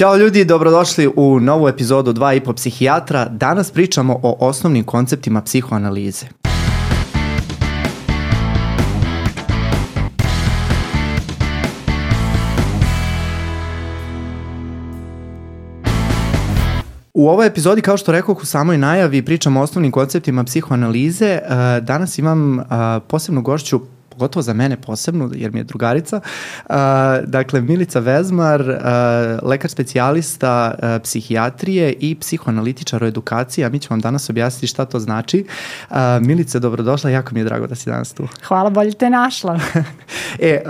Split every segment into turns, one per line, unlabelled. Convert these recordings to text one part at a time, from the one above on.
Ćao ljudi, dobrodošli u novu epizodu 2,5 psihijatra. Danas pričamo o osnovnim konceptima psihoanalize. U ovoj epizodi, kao što rekao u samoj najavi, pričamo o osnovnim konceptima psihoanalize. E, danas imam e, posebnu gošću pogotovo za mene posebno, jer mi je drugarica. Dakle, Milica Vezmar, lekar specijalista psihijatrije i psihoanalitičar o edukaciji, a mi ćemo vam danas objasniti šta to znači. Milice, dobrodošla, jako mi je drago da si danas tu.
Hvala, bolje te našla.
e,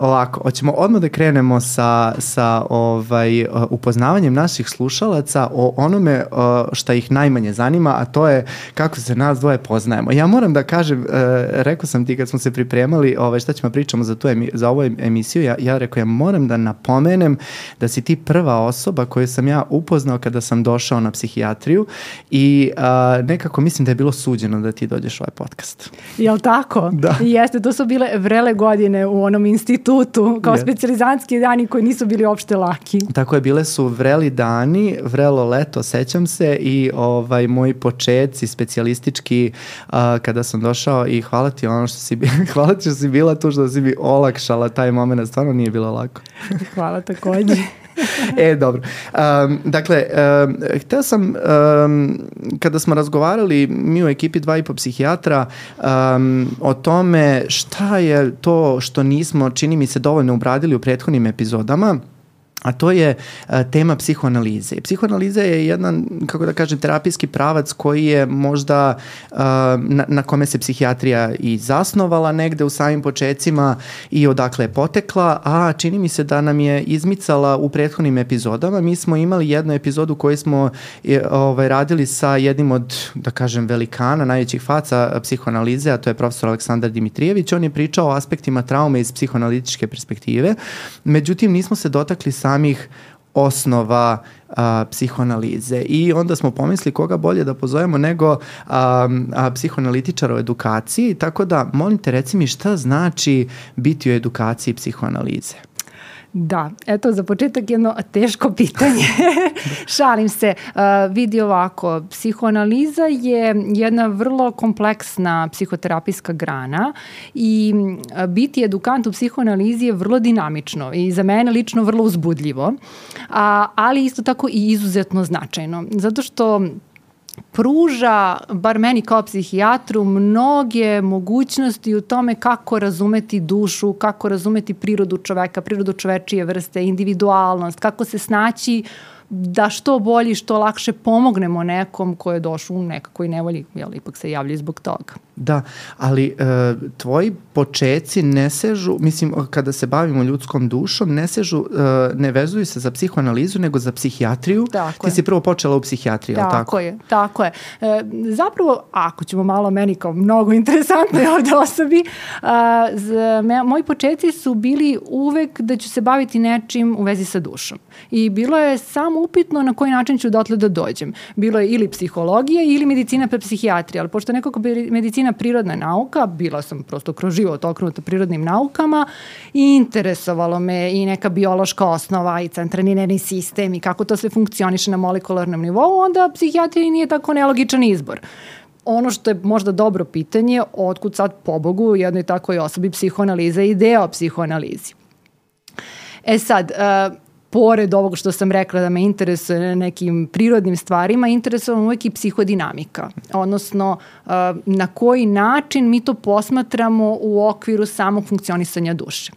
ovako, hoćemo odmah da krenemo sa, sa ovaj, upoznavanjem naših slušalaca o onome šta ih najmanje zanima, a to je kako se nas dvoje poznajemo. Ja moram da kažem, uh, rekao sam ti kad smo se pripremali, imali, ovaj, šta ćemo pričamo za, tu emi, za ovu emisiju, ja, ja rekao, ja moram da napomenem da si ti prva osoba koju sam ja upoznao kada sam došao na psihijatriju i a, nekako mislim da je bilo suđeno da ti dođeš u ovaj podcast.
Jel tako?
Da.
Jeste, to su bile vrele godine u onom institutu, kao yeah. specializanski dani koji nisu bili opšte laki.
Tako je, bile su vreli dani, vrelo leto, sećam se i ovaj moji početci specijalistički a, kada sam došao i hvala ti ono što si hvala ti što si bila tu, što si mi olakšala taj moment, stvarno nije bilo lako.
Hvala takođe.
e, dobro. Um, dakle, um, hteo sam, um, kada smo razgovarali mi u ekipi dva i po psihijatra um, o tome šta je to što nismo, čini mi se, dovoljno obradili u prethodnim epizodama, a to je a, e, tema psihoanalize. Psihoanaliza je jedan, kako da kažem, terapijski pravac koji je možda a, e, na, na kome se psihijatrija i zasnovala negde u samim početcima i odakle je potekla, a čini mi se da nam je izmicala u prethodnim epizodama. Mi smo imali jednu epizodu koju smo je, ovaj, radili sa jednim od, da kažem, velikana, najvećih faca psihoanalize, a to je profesor Aleksandar Dimitrijević. On je pričao o aspektima traume iz psihoanalitičke perspektive. Međutim, nismo se dotakli sa samih osnova a, psihoanalize i onda smo pomisli koga bolje da pozovemo nego a, a, psihoanalitičara o edukaciji, tako da molim te reci mi šta znači biti u edukaciji psihoanalize?
Da, eto za početak jedno teško pitanje. Šalim se. Uh, vidi ovako, psihoanaliza je jedna vrlo kompleksna psihoterapijska grana i uh, biti edukant u psihoanalizi je vrlo dinamično i za mene lično vrlo uzbudljivo, a, ali isto tako i izuzetno značajno. Zato što pruža, bar meni kao psihijatru, mnoge mogućnosti u tome kako razumeti dušu, kako razumeti prirodu čoveka, prirodu čovečije vrste, individualnost, kako se snaći da što bolje, što lakše pomognemo nekom ko je došao u nekakvoj nevolji, jel, ipak se javlja zbog toga.
Da, ali e, tvoji počeci ne sežu, mislim, kada se bavimo ljudskom dušom, ne sežu, e, ne vezuju se za psihoanalizu, nego za psihijatriju.
Tako
Ti je. si prvo počela u psihijatriji,
tako,
tako?
je, tako je. E, zapravo, ako ćemo malo meni kao mnogo interesantnoj ovde osobi, a, z, me, moji početci su bili uvek da ću se baviti nečim u vezi sa dušom. I bilo je samo upitno na koji način ću dotle da dođem. Bilo je ili psihologija ili medicina pa psihijatrija, ali pošto nekako medicina medicina prirodna nauka, bila sam prosto kroz život okrenuta prirodnim naukama i interesovalo me i neka biološka osnova i centralni nervni sistem i kako to sve funkcioniše na molekularnom nivou, onda psihijatrija nije tako nelogičan izbor ono što je možda dobro pitanje, otkud sad pobogu jednoj takvoj osobi psihoanaliza i deo psihoanalizi. E sad, uh, pored ovog što sam rekla da me interesuje nekim prirodnim stvarima, interesuje uvek i psihodinamika, odnosno uh, na koji način mi to posmatramo u okviru samog funkcionisanja duše.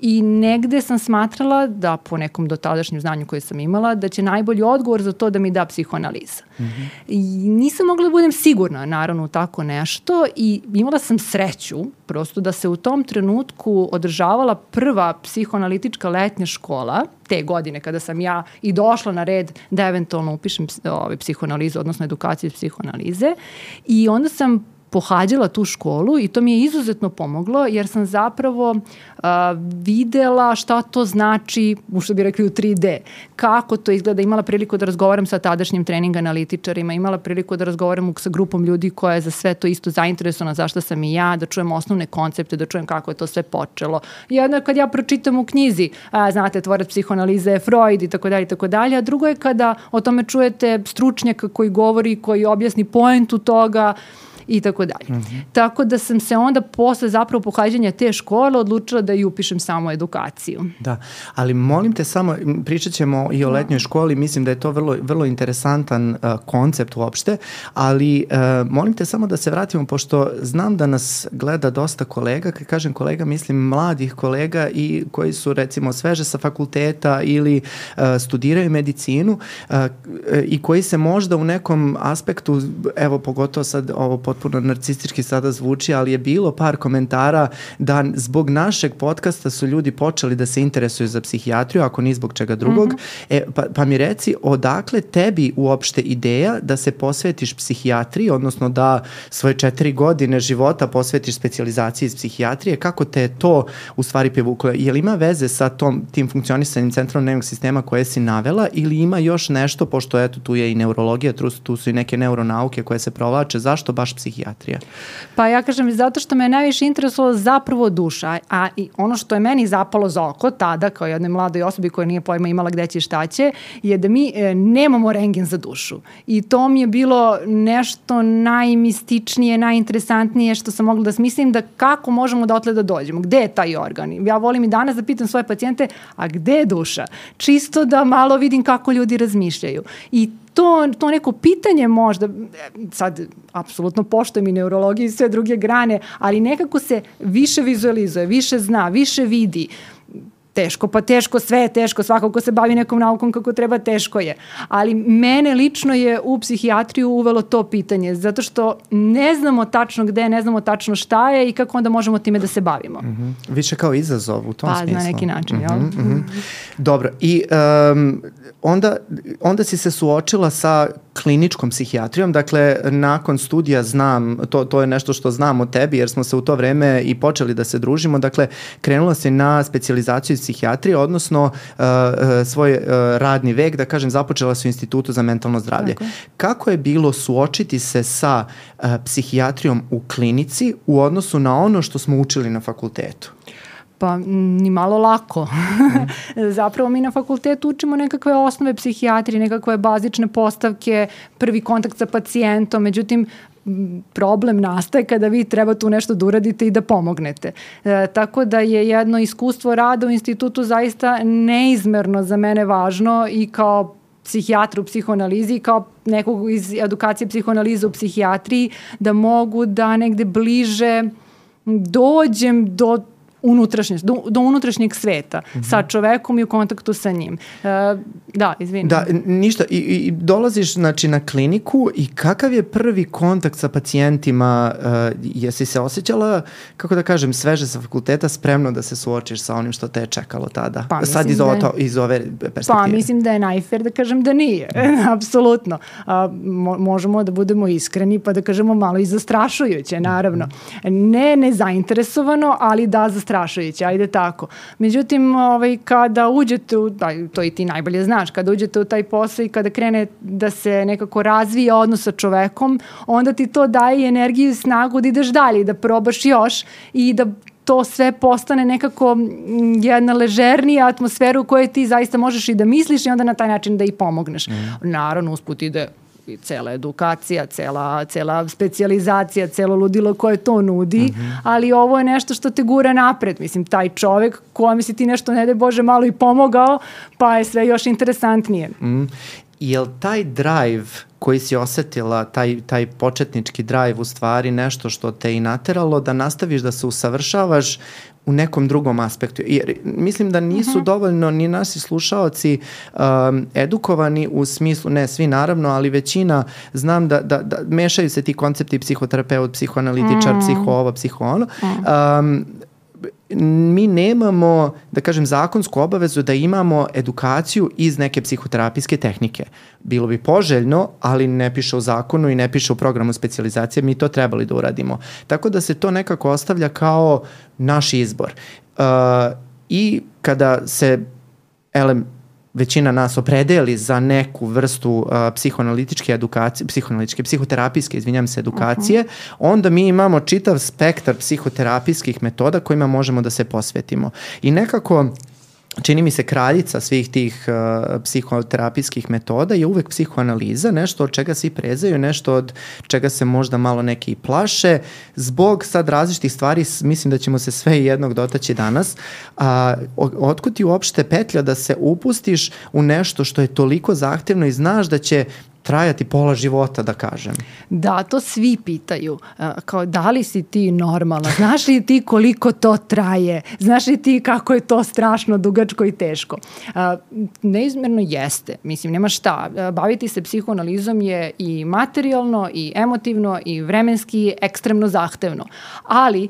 I negde sam smatrala da po nekom dotadašnjem znanju koje sam imala, da će najbolji odgovor za to da mi da psihoanaliza. Mm -hmm. I nisam mogla da budem sigurna naravno u tako nešto i imala sam sreću prosto da se u tom trenutku održavala prva psihoanalitička letnja škola te godine kada sam ja i došla na red da eventualno upišem ovaj, psihoanalizu, odnosno edukaciju psihoanalize i onda sam pohađala tu školu i to mi je izuzetno pomoglo jer sam zapravo uh, videla šta to znači, što bi rekli u 3D, kako to izgleda, imala priliku da razgovaram sa tadašnjim trening analitičarima, imala priliku da razgovaram sa grupom ljudi koja je za sve to isto zainteresovana, zašto sam i ja, da čujem osnovne koncepte, da čujem kako je to sve počelo. Jedno je kad ja pročitam u knjizi, a, znate, tvorac psihoanalize je Freud i tako dalje i tako dalje, a drugo je kada o tome čujete stručnjaka koji govori, koji objasni poentu toga, i tako dalje. Tako da sam se onda posle zapravo pohađanja te škole odlučila da i upišem samo edukaciju.
Da, ali molim te samo, pričat ćemo i o da. letnjoj školi, mislim da je to vrlo, vrlo interesantan uh, koncept uopšte, ali uh, molim te samo da se vratimo, pošto znam da nas gleda dosta kolega, kad kažem kolega, mislim mladih kolega i koji su recimo sveže sa fakulteta ili uh, studiraju medicinu uh, i koji se možda u nekom aspektu, evo pogotovo sad ovo potpuno narcistički sada zvuči, ali je bilo par komentara da zbog našeg podcasta su ljudi počeli da se interesuju za psihijatriju, ako ni zbog čega drugog. Mm -hmm. e, pa, pa mi reci, odakle tebi uopšte ideja da se posvetiš psihijatriji, odnosno da svoje četiri godine života posvetiš specializaciji iz psihijatrije, kako te je to u stvari privuklo? Je li ima veze sa tom, tim funkcionisanjem centralnog nervnog sistema koje si navela ili ima još nešto, pošto eto tu je i neurologija, tu, tu su i neke neuronauke koje se provlače, zašto baš psihijatrija? Psihijatrija?
Pa ja kažem zato što me najviše interesovalo zapravo duša, a i ono što je meni zapalo za oko tada kao jednoj mladoj osobi koja nije pojma imala gde će i šta će, je da mi e, nemamo rengen za dušu. I to mi je bilo nešto najmističnije, najinteresantnije što sam mogla da smislim da kako možemo dotle da dođemo, gde je taj organ. Ja volim i danas da pitam svoje pacijente, a gde je duša? Čisto da malo vidim kako ljudi razmišljaju. I to, to neko pitanje možda, sad apsolutno poštojem i neurologiju i sve druge grane, ali nekako se više vizualizuje, više zna, više vidi teško, pa teško, sve je teško, svako ko se bavi nekom naukom kako treba, teško je. Ali mene lično je u psihijatriju uvelo to pitanje, zato što ne znamo tačno gde, ne znamo tačno šta je i kako onda možemo time da se bavimo. Mm
-hmm. Više kao izazov u tom
pa,
smislu.
Pa, na neki način, mm -hmm, jel? Mm -hmm.
Dobro, i um, onda, onda si se suočila sa kliničkom psihijatrijom, dakle nakon studija znam, to, to je nešto što znam o tebi jer smo se u to vreme i počeli da se družimo, dakle krenula si na specializaciju iz psihijatrije, odnosno uh, uh, svoj uh, radni vek, da kažem, započela su u institutu za mentalno zdravlje. Tako. Kako je bilo suočiti se sa uh, psihijatrijom u klinici u odnosu na ono što smo učili na fakultetu?
Pa ni malo lako. Mm. Zapravo mi na fakultetu učimo nekakve osnove psihijatrije, nekakve bazične postavke, prvi kontakt sa pacijentom, međutim problem nastaje kada vi treba tu nešto da uradite i da pomognete. E, tako da je jedno iskustvo rada u institutu zaista neizmerno za mene važno i kao psihijatra u psihoanalizi kao nekog iz edukacije psihoanalize u psihijatriji da mogu da negde bliže dođem do unutrašnjost, do, do unutrašnjeg sveta mm -hmm. sa čovekom i u kontaktu sa njim. Uh, da, izvini.
Da, ništa. I, I dolaziš znači, na kliniku i kakav je prvi kontakt sa pacijentima? Uh, jesi se osjećala, kako da kažem, sveže sa fakulteta, spremno da se suočiš sa onim što te je čekalo tada? Pa, Sad iz, da je, iz ove perspektive.
Pa mislim da je najfer da kažem da nije. Apsolutno. Uh, mo možemo da budemo iskreni pa da kažemo malo i zastrašujuće, naravno. Ne nezainteresovano, ali da zastrašujuće zastrašujuće, ajde tako. Međutim, ovaj, kada uđete u, da, to i ti najbolje znaš, kada uđete u taj posao i kada krene da se nekako razvije odnos sa čovekom, onda ti to daje energiju i snagu da ideš dalje, da probaš još i da to sve postane nekako jedna ležernija atmosfera u kojoj ti zaista možeš i da misliš i onda na taj način da i pomogneš. Mm. Naravno, usput ide i cela edukacija, cela, cela specializacija, celo ludilo koje to nudi, mm -hmm. ali ovo je nešto što te gura napred. Mislim, taj čovek kojem si ti nešto, ne de Bože, malo i pomogao, pa je sve još interesantnije. Mm.
Jel taj drive koji si osetila, taj, taj početnički drive u stvari nešto što te i nateralo da nastaviš da se usavršavaš u nekom drugom aspektu. Jer mislim da nisu uh mhm. -huh. dovoljno ni nasi slušaoci um, edukovani u smislu, ne svi naravno, ali većina, znam da, da, da mešaju se ti koncepti psihoterapeut, psihoanalitičar, mm. psiho ovo, psiho ono. Mm. Um, mi nemamo, da kažem, zakonsku obavezu da imamo edukaciju iz neke psihoterapijske tehnike. Bilo bi poželjno, ali ne piše u zakonu i ne piše u programu specializacije, mi to trebali da uradimo. Tako da se to nekako ostavlja kao naš izbor. Uh, I kada se elem, većina nas opredeli za neku vrstu uh, psihoanalitičke edukacije, psihoanalitičke, psihoterapijske, izvinjam se, edukacije, uh -huh. onda mi imamo čitav spektar psihoterapijskih metoda kojima možemo da se posvetimo. I nekako čini mi se kraljica svih tih uh, psihoterapijskih metoda je uvek psihoanaliza, nešto od čega svi prezaju, nešto od čega se možda malo neki plaše. Zbog sad različitih stvari, mislim da ćemo se sve jednog dotaći danas, a, otkud ti uopšte petlja da se upustiš u nešto što je toliko zahtevno i znaš da će trajati pola života, da kažem.
Da, to svi pitaju. Kao, da li si ti normalna? Znaš li ti koliko to traje? Znaš li ti kako je to strašno, dugačko i teško? Neizmerno jeste. Mislim, nema šta. Baviti se psihoanalizom je i materijalno, i emotivno, i vremenski ekstremno zahtevno. Ali,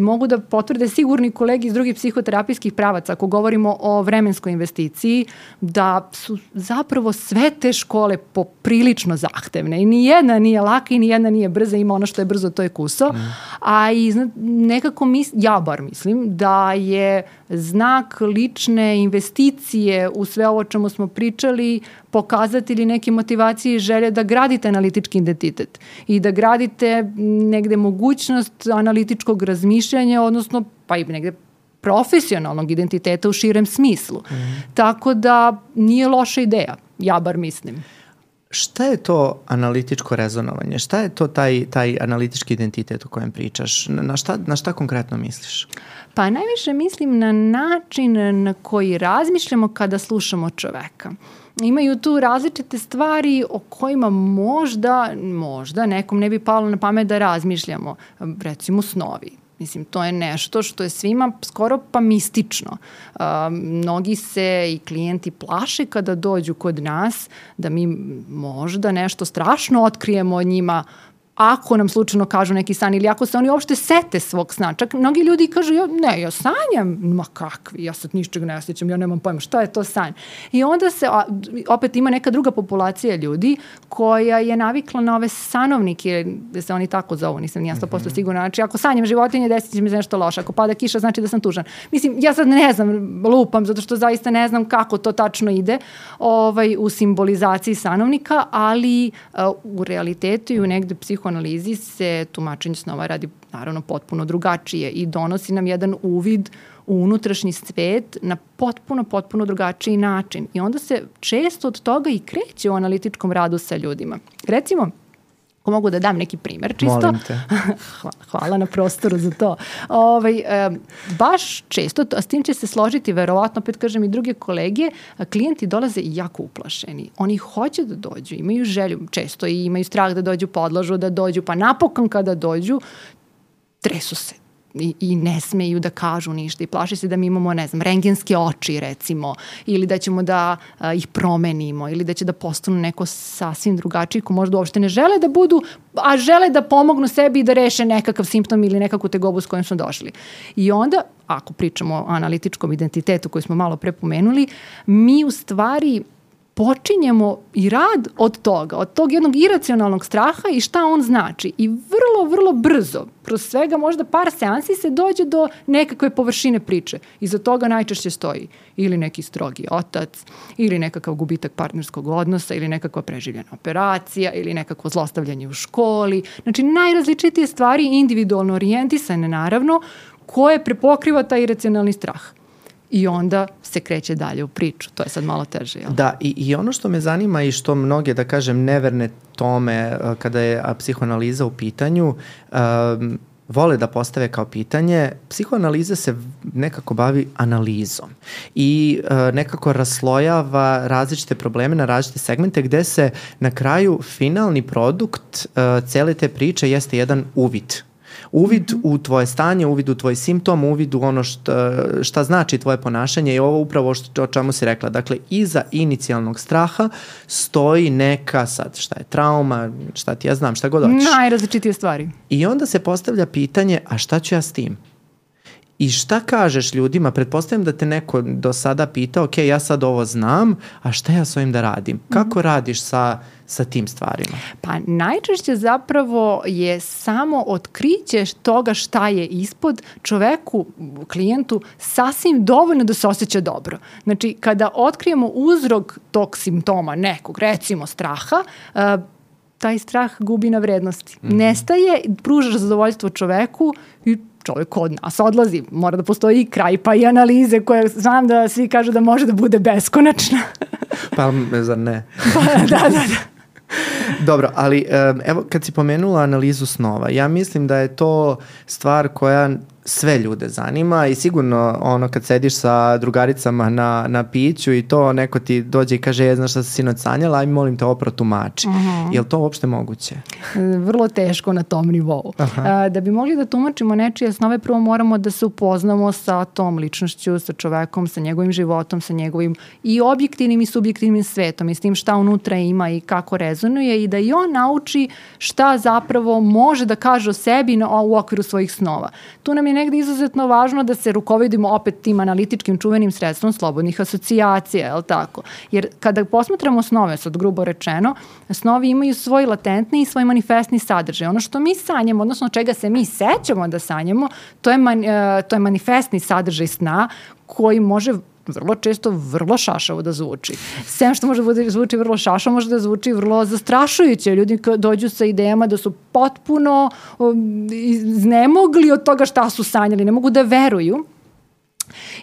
mogu da potvrde sigurni kolegi iz drugih psihoterapijskih pravaca, ako govorimo o vremenskoj investiciji, da su zapravo sve te škole po prilično zahtevne i ni jedna nije laka i ni jedna nije brza, ima ono što je brzo, to je kuso. Mm. A i nekako mis, ja bar mislim da je znak lične investicije u sve ovo čemu smo pričali pokazatelji neke motivacije i želje da gradite analitički identitet i da gradite negde mogućnost analitičkog razmišljanja, odnosno pa i negde profesionalnog identiteta u širem smislu. Mm. Tako da nije loša ideja, ja bar mislim.
Šta je to analitičko rezonovanje? Šta je to taj, taj analitički identitet o kojem pričaš? Na šta, na šta konkretno misliš?
Pa najviše mislim na način na koji razmišljamo kada slušamo čoveka. Imaju tu različite stvari o kojima možda, možda nekom ne bi palo na pamet da razmišljamo. Recimo snovi Mislim, to je nešto što je svima skoro pa mistično. Uh, mnogi se i klijenti plaše kada dođu kod nas da mi možda nešto strašno otkrijemo od njima, ako nam slučajno kažu neki san ili ako se oni uopšte sete svog sna. Čak mnogi ljudi kažu, ja, ne, ja sanjam, ma kakvi, ja sad ničeg ne osjećam, ja nemam pojma šta je to san. I onda se, opet ima neka druga populacija ljudi koja je navikla na ove sanovnike, da se oni tako zovu, nisam nija 100% mm -hmm. sigurna. Znači, ako sanjam životinje, desit će mi nešto loše. Ako pada kiša, znači da sam tužan. Mislim, ja sad ne znam, lupam, zato što zaista ne znam kako to tačno ide ovaj, u simbolizaciji sanovnika, ali uh, u realitetu i u negde psiho psihoanalizi se tumačenje snova radi naravno potpuno drugačije i donosi nam jedan uvid u unutrašnji svet na potpuno, potpuno drugačiji način. I onda se često od toga i kreće u analitičkom radu sa ljudima. Recimo, Ako mogu da dam neki primer čisto.
Molim te.
Hvala na prostoru za to. Ovaj, e, baš često, a s tim će se složiti verovatno, opet kažem i druge kolege, klijenti dolaze jako uplašeni. Oni hoće da dođu, imaju želju često i imaju strah da dođu, podlažu da dođu, pa napokon kada dođu, tresu se i, i ne smeju da kažu ništa i plaše se da mi imamo, ne znam, rengenske oči recimo ili da ćemo da a, ih promenimo ili da će da postanu neko sasvim drugačiji ko možda uopšte ne žele da budu, a žele da pomognu sebi i da reše nekakav simptom ili nekakvu tegobu s kojom smo došli. I onda, ako pričamo o analitičkom identitetu koji smo malo prepomenuli, mi u stvari počinjemo i rad od toga, od tog jednog iracionalnog straha i šta on znači. I vrlo, vrlo brzo, kroz svega možda par seansi se dođe do nekakve površine priče. Iza toga najčešće stoji ili neki strogi otac, ili nekakav gubitak partnerskog odnosa, ili nekakva preživljena operacija, ili nekakvo zlostavljanje u školi. Znači, najrazličitije stvari, individualno orijentisane naravno, koje prepokriva taj iracionalni strah i onda se kreće dalje u priču. To je sad malo teže. Jel?
Da, i, i ono što me zanima i što mnoge, da kažem, neverne tome eh, kada je psihoanaliza u pitanju, um, vole da postave kao pitanje, psihoanaliza se nekako bavi analizom i uh, nekako raslojava različite probleme na različite segmente gde se na kraju finalni produkt uh, cele te priče jeste jedan uvid Uvid u tvoje stanje, uvid u tvoj simptom, uvid u ono šta, šta znači tvoje ponašanje i ovo upravo što, o čemu si rekla. Dakle, iza inicijalnog straha stoji neka sad šta je trauma, šta ti ja znam, šta god hoćeš.
Najrazličitije stvari.
I onda se postavlja pitanje, a šta ću ja s tim? I šta kažeš ljudima? Pretpostavljam da te neko do sada pita, ok, ja sad ovo znam, a šta ja s ovim da radim? Kako mm -hmm. radiš sa sa tim stvarima?
Pa najčešće zapravo je samo otkriće toga šta je ispod čoveku, klijentu, sasvim dovoljno da se osjeća dobro. Znači, kada otkrijemo uzrok tog simptoma nekog, recimo straha, uh, taj strah gubi na vrednosti. Mm -hmm. Nestaje, pružaš zadovoljstvo čoveku i čovjek od nas odlazi. Mora da postoji i kraj, pa i analize koje znam da svi kažu da može da bude beskonačna.
pa, zar ne?
pa, da, da, da.
Dobro, ali evo kad si pomenula analizu snova, ja mislim da je to stvar koja sve ljude zanima i sigurno ono kad sediš sa drugaricama na, na piću i to neko ti dođe i kaže je znaš šta si sinoć sanjala, aj molim te opro tumači. Uh mhm. -huh. Je li to uopšte moguće?
Vrlo teško na tom nivou. Aha. Da bi mogli da tumačimo nečije snove, prvo moramo da se upoznamo sa tom ličnošću, sa čovekom, sa njegovim životom, sa njegovim i objektivnim i subjektivnim svetom i s tim šta unutra ima i kako rezonuje i da i on nauči šta zapravo može da kaže o sebi na, u okviru svojih snova. Tu nam je negde izuzetno važno da se rukovodimo opet tim analitičkim čuvenim sredstvom slobodnih asocijacija, je li tako? Jer kada posmatramo snove, sad grubo rečeno, snovi imaju svoj latentni i svoj manifestni sadržaj. Ono što mi sanjamo, odnosno čega se mi sećamo da sanjamo, to je, man, e, to je manifestni sadržaj sna koji može vrlo često vrlo šašavo da zvuči. Sem što može da zvuči vrlo šašavo, može da zvuči vrlo zastrašujuće. Ljudi dođu sa idejama da su potpuno iznemogli od toga šta su sanjali, ne mogu da veruju.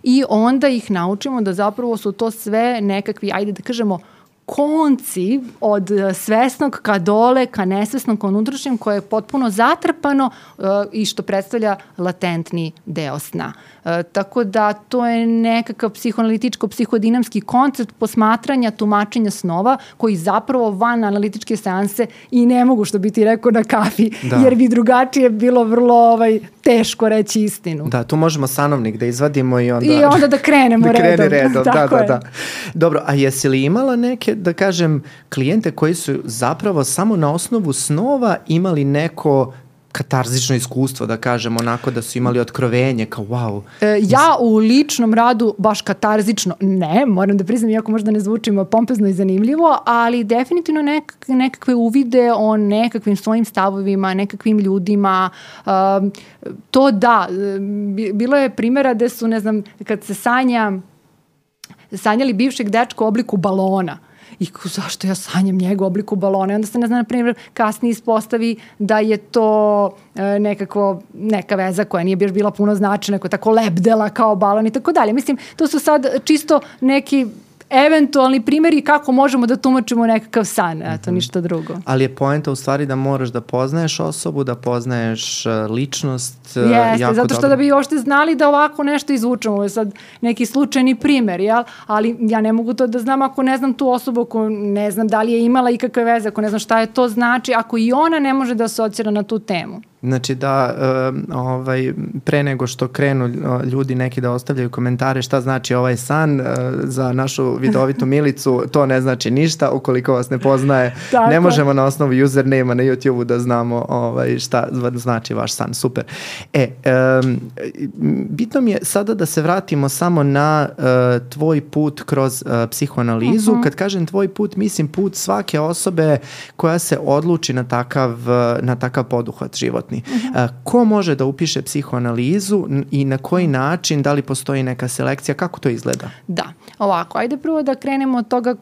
I onda ih naučimo da zapravo su to sve nekakvi, ajde da kažemo, konci od svesnog ka dole, ka nesvesnom, ka unutrašnjem, koje je potpuno zatrpano uh, i što predstavlja latentni deo sna. E, tako da to je nekakav psihoanalitičko-psihodinamski koncept posmatranja, tumačenja snova koji zapravo van analitičke seanse i ne mogu što bi ti rekao na kafi, da. jer bi drugačije bilo vrlo ovaj, teško reći istinu.
Da, tu možemo sanovnik da izvadimo i onda...
I onda da krenemo
da
redom.
Krene redom, da, da, da. Dobro, a jesi li imala neke, da kažem, klijente koji su zapravo samo na osnovu snova imali neko katarzično iskustvo, da kažem, onako da su imali otkrovenje, kao wow.
E, ja u ličnom radu baš katarzično ne, moram da priznam, iako možda ne zvučimo pompezno i zanimljivo, ali definitivno nek, nekakve uvide o nekakvim svojim stavovima, nekakvim ljudima, um, to da, bilo je primjera gde su, ne znam, kad se sanja sanjali bivšeg dečka u obliku balona i zašto ja sanjam njega u obliku balona i onda se ne znam, na primjer, kasnije ispostavi da je to e, nekako, neka veza koja nije baš bila puno značajna, neko tako lebdela kao balon i tako dalje. Mislim, to su sad čisto neki eventualni primjeri kako možemo da tumačimo nekakav san, eto, mm -hmm. ništa drugo.
Ali je poenta u stvari da moraš da poznaješ osobu, da poznaješ e, ličnost
uh, Jeste, jako zato što dobro. da bi ošte znali da ovako nešto izvučemo, ovo je sad neki slučajni primjer, jel? ali ja ne mogu to da znam ako ne znam tu osobu, ako ne znam da li je imala ikakve veze, ako ne znam šta je to znači, ako i ona ne može da asocira na tu temu.
Znači da ovaj, pre nego što krenu ljudi neki da ostavljaju komentare šta znači ovaj san uh, za našu vidovitu Milicu, to ne znači ništa ukoliko vas ne poznaje. Tako. Ne možemo na osnovu username-a na YouTube-u da znamo ovaj, šta znači vaš san. Super. E, um, bitno mi je sada da se vratimo samo na uh, tvoj put kroz uh, psihoanalizu. Uh mhm. -huh. Kad kažem tvoj put, mislim put svake osobe koja se odluči na takav, na takav poduhvat životni životni. Uh -huh. Ko može da upiše psihoanalizu i na koji način, da li postoji neka selekcija, kako to izgleda?
Da, ovako, ajde prvo da krenemo od toga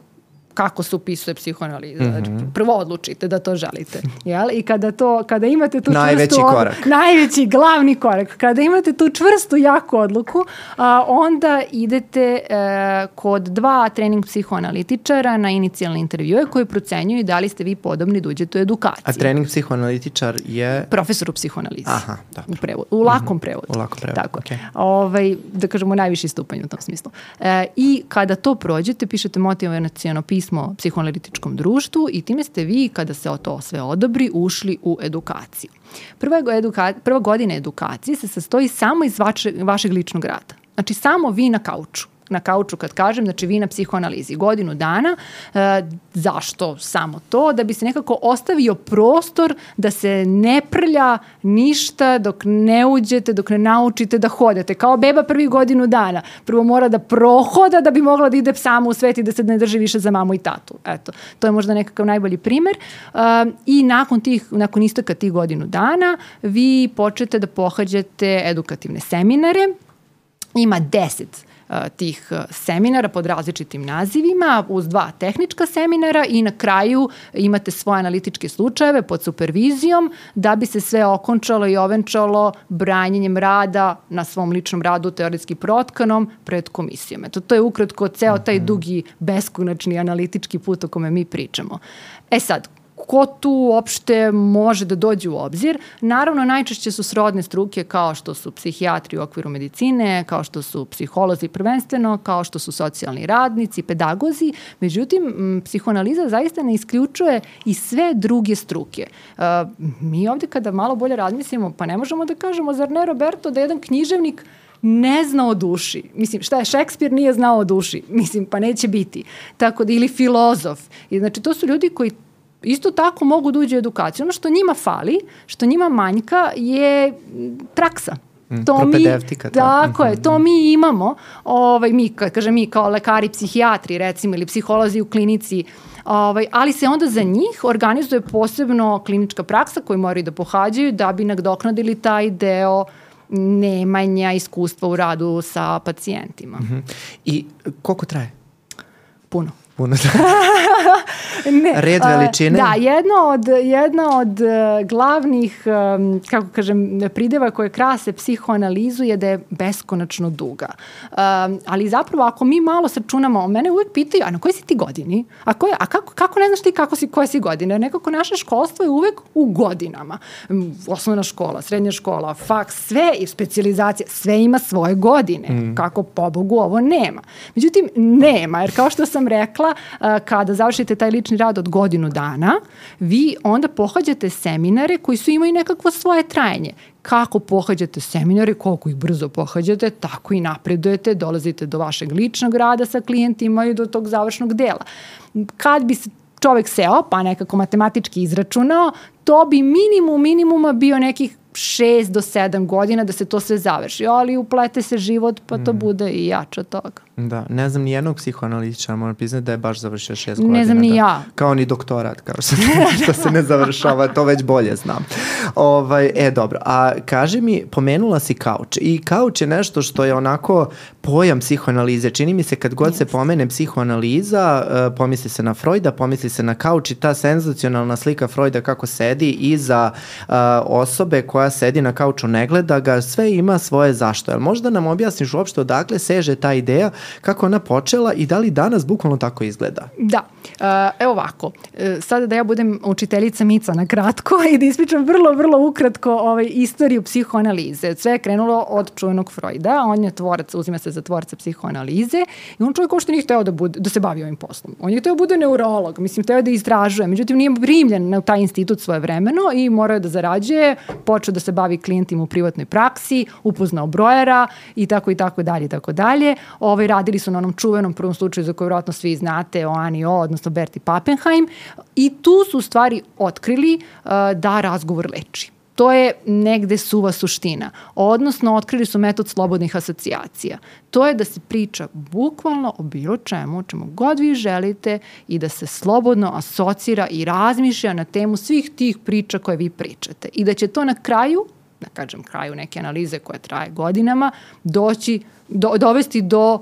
kako se upisuje psihoanaliza. Mm -hmm. Prvo odlučite da to želite. Jel? I kada, to, kada imate tu
najveći
čvrstu
korak.
Odluku, najveći, glavni korak. Kada imate tu čvrstu, jaku odluku, a, onda idete a, e, kod dva trening psihoanalitičara na inicijalne intervjue koji procenjuju da li ste vi podobni da uđete u edukaciju.
A trening psihoanalitičar je?
Profesor u psihoanalizi.
Aha,
dobro. U, prevodu, u lakom -hmm. prevodu.
U lakom prevodu,
Tako. Okay. Ovaj, da kažemo najviši stupanj u tom smislu. E, I kada to prođete, pišete motivacijono pismo pismo psihoanalitičkom društvu i time ste vi, kada se o to sve odobri, ušli u edukaciju. Prva, eduka, prva godina edukacije se sastoji samo iz vaše, vašeg ličnog rada. Znači, samo vi na kauču na kauču kad kažem, znači vi na psihoanalizi godinu dana, e, zašto samo to? Da bi se nekako ostavio prostor da se ne prlja ništa dok ne uđete, dok ne naučite da hodate. Kao beba prvi godinu dana. Prvo mora da prohoda da bi mogla da ide samo u svet i da se ne drži više za mamu i tatu. Eto, to je možda nekakav najbolji primer. Uh, I nakon tih, nakon istaka tih godinu dana, vi počete da pohađate edukativne seminare. Ima deset tih seminara pod različitim nazivima, uz dva tehnička seminara i na kraju imate svoje analitičke slučajeve pod supervizijom da bi se sve okončalo i ovenčalo branjenjem rada na svom ličnom radu teoretski protkanom pred komisijom. Eto, to je ukratko ceo taj mhm. dugi beskonačni analitički put o kome mi pričamo. E sad, ko tu uopšte može da dođe u obzir. Naravno, najčešće su srodne struke kao što su psihijatri u okviru medicine, kao što su psiholozi prvenstveno, kao što su socijalni radnici, pedagozi. Međutim, psihoanaliza zaista ne isključuje i sve druge struke. Uh, mi ovde kada malo bolje razmislimo, pa ne možemo da kažemo, zar ne Roberto, da jedan književnik ne zna o duši. Mislim, šta je, Šekspir nije znao o duši. Mislim, pa neće biti. Tako da, ili filozof. I, znači, to su ljudi koji isto tako mogu da uđe u edukaciju. Ono što njima fali, što njima manjka je praksa.
Mm, to mi,
tako je, to mi imamo, ovaj, mi, kažem mi kao lekari, psihijatri recimo ili psiholozi u klinici, ovaj, ali se onda za njih organizuje posebno klinička praksa koju moraju da pohađaju da bi nadoknadili taj deo nemanja iskustva u radu sa pacijentima. Mm
-hmm. I koliko traje?
Puno.
Puno ne, Red veličine?
Da, jedna od, jedna od e, glavnih, kako kažem, prideva koje krase psihoanalizu je da je beskonačno duga. Ali zapravo ako mi malo sračunamo, mene uvek pitaju, a na kojoj si ti godini? A, koje, a kako, kako ne znaš ti kako si, koje si godine? Nekako naše školstvo je uvek u godinama. Osnovna škola, srednja škola, faks, sve i specializacija, sve ima svoje godine. Mm. Kako po Bogu ovo nema. Međutim, nema, jer kao što sam rekla, rekla, kada završite taj lični rad od godinu dana, vi onda pohađate seminare koji su imaju nekakvo svoje trajanje kako pohađate seminare, koliko ih brzo pohađate, tako i napredujete, dolazite do vašeg ličnog rada sa klijentima i do tog završnog dela. Kad bi se čovek seo, pa nekako matematički izračunao, to bi minimum minimuma bio nekih 6 do 7 godina da se to sve završi, ali uplete se život pa to mm. bude i jače od toga.
Da, ne znam ni jednog psihoanalitičara, moram priznati da je baš završio šest godina.
Ne znam ni
da.
ja.
Kao ni doktorat, kao što, što se ne završava, to već bolje znam. Ovaj, e, dobro, a kaže mi, pomenula si kauč i kauč je nešto što je onako pojam psihoanalize. Čini mi se kad god yes. se pomene psihoanaliza, uh, pomisli se na Freuda, pomisli se na kauč i ta senzacionalna slika Freuda kako sedi iza uh, osobe koja sedi na kauču, ne gleda ga, sve ima svoje zašto. Jel možda nam objasniš uopšte odakle seže ta ideja kako ona počela i da li danas bukvalno tako izgleda?
Da, uh, evo ovako, uh, sada da ja budem učiteljica Mica na kratko i da ispričam vrlo, vrlo ukratko ovaj, istoriju psihoanalize. Sve je krenulo od čuvenog Freuda, on je tvorac, uzima se za tvorca psihoanalize i on čovjek uopšte nije hteo da, bude, da se bavi ovim poslom. On je hteo da bude neurolog, mislim, hteo da izražuje, međutim nije primljen na taj institut svoje vremeno i morao da zarađuje, počeo da se bavi klijentima u privatnoj praksi, upoznao brojera i tako i tako dalje i tako dalje. Ovaj, radili su na onom čuvenom prvom slučaju za koju vjerojatno svi znate o Ani O, odnosno Berti Pappenheim i tu su stvari otkrili uh, da razgovor leči. To je negde suva suština. Odnosno, otkrili su metod slobodnih asocijacija. To je da se priča bukvalno o bilo čemu, čemu god vi želite i da se slobodno asocira i razmišlja na temu svih tih priča koje vi pričate. I da će to na kraju, da kažem kraju neke analize koja traje godinama, doći, do, dovesti do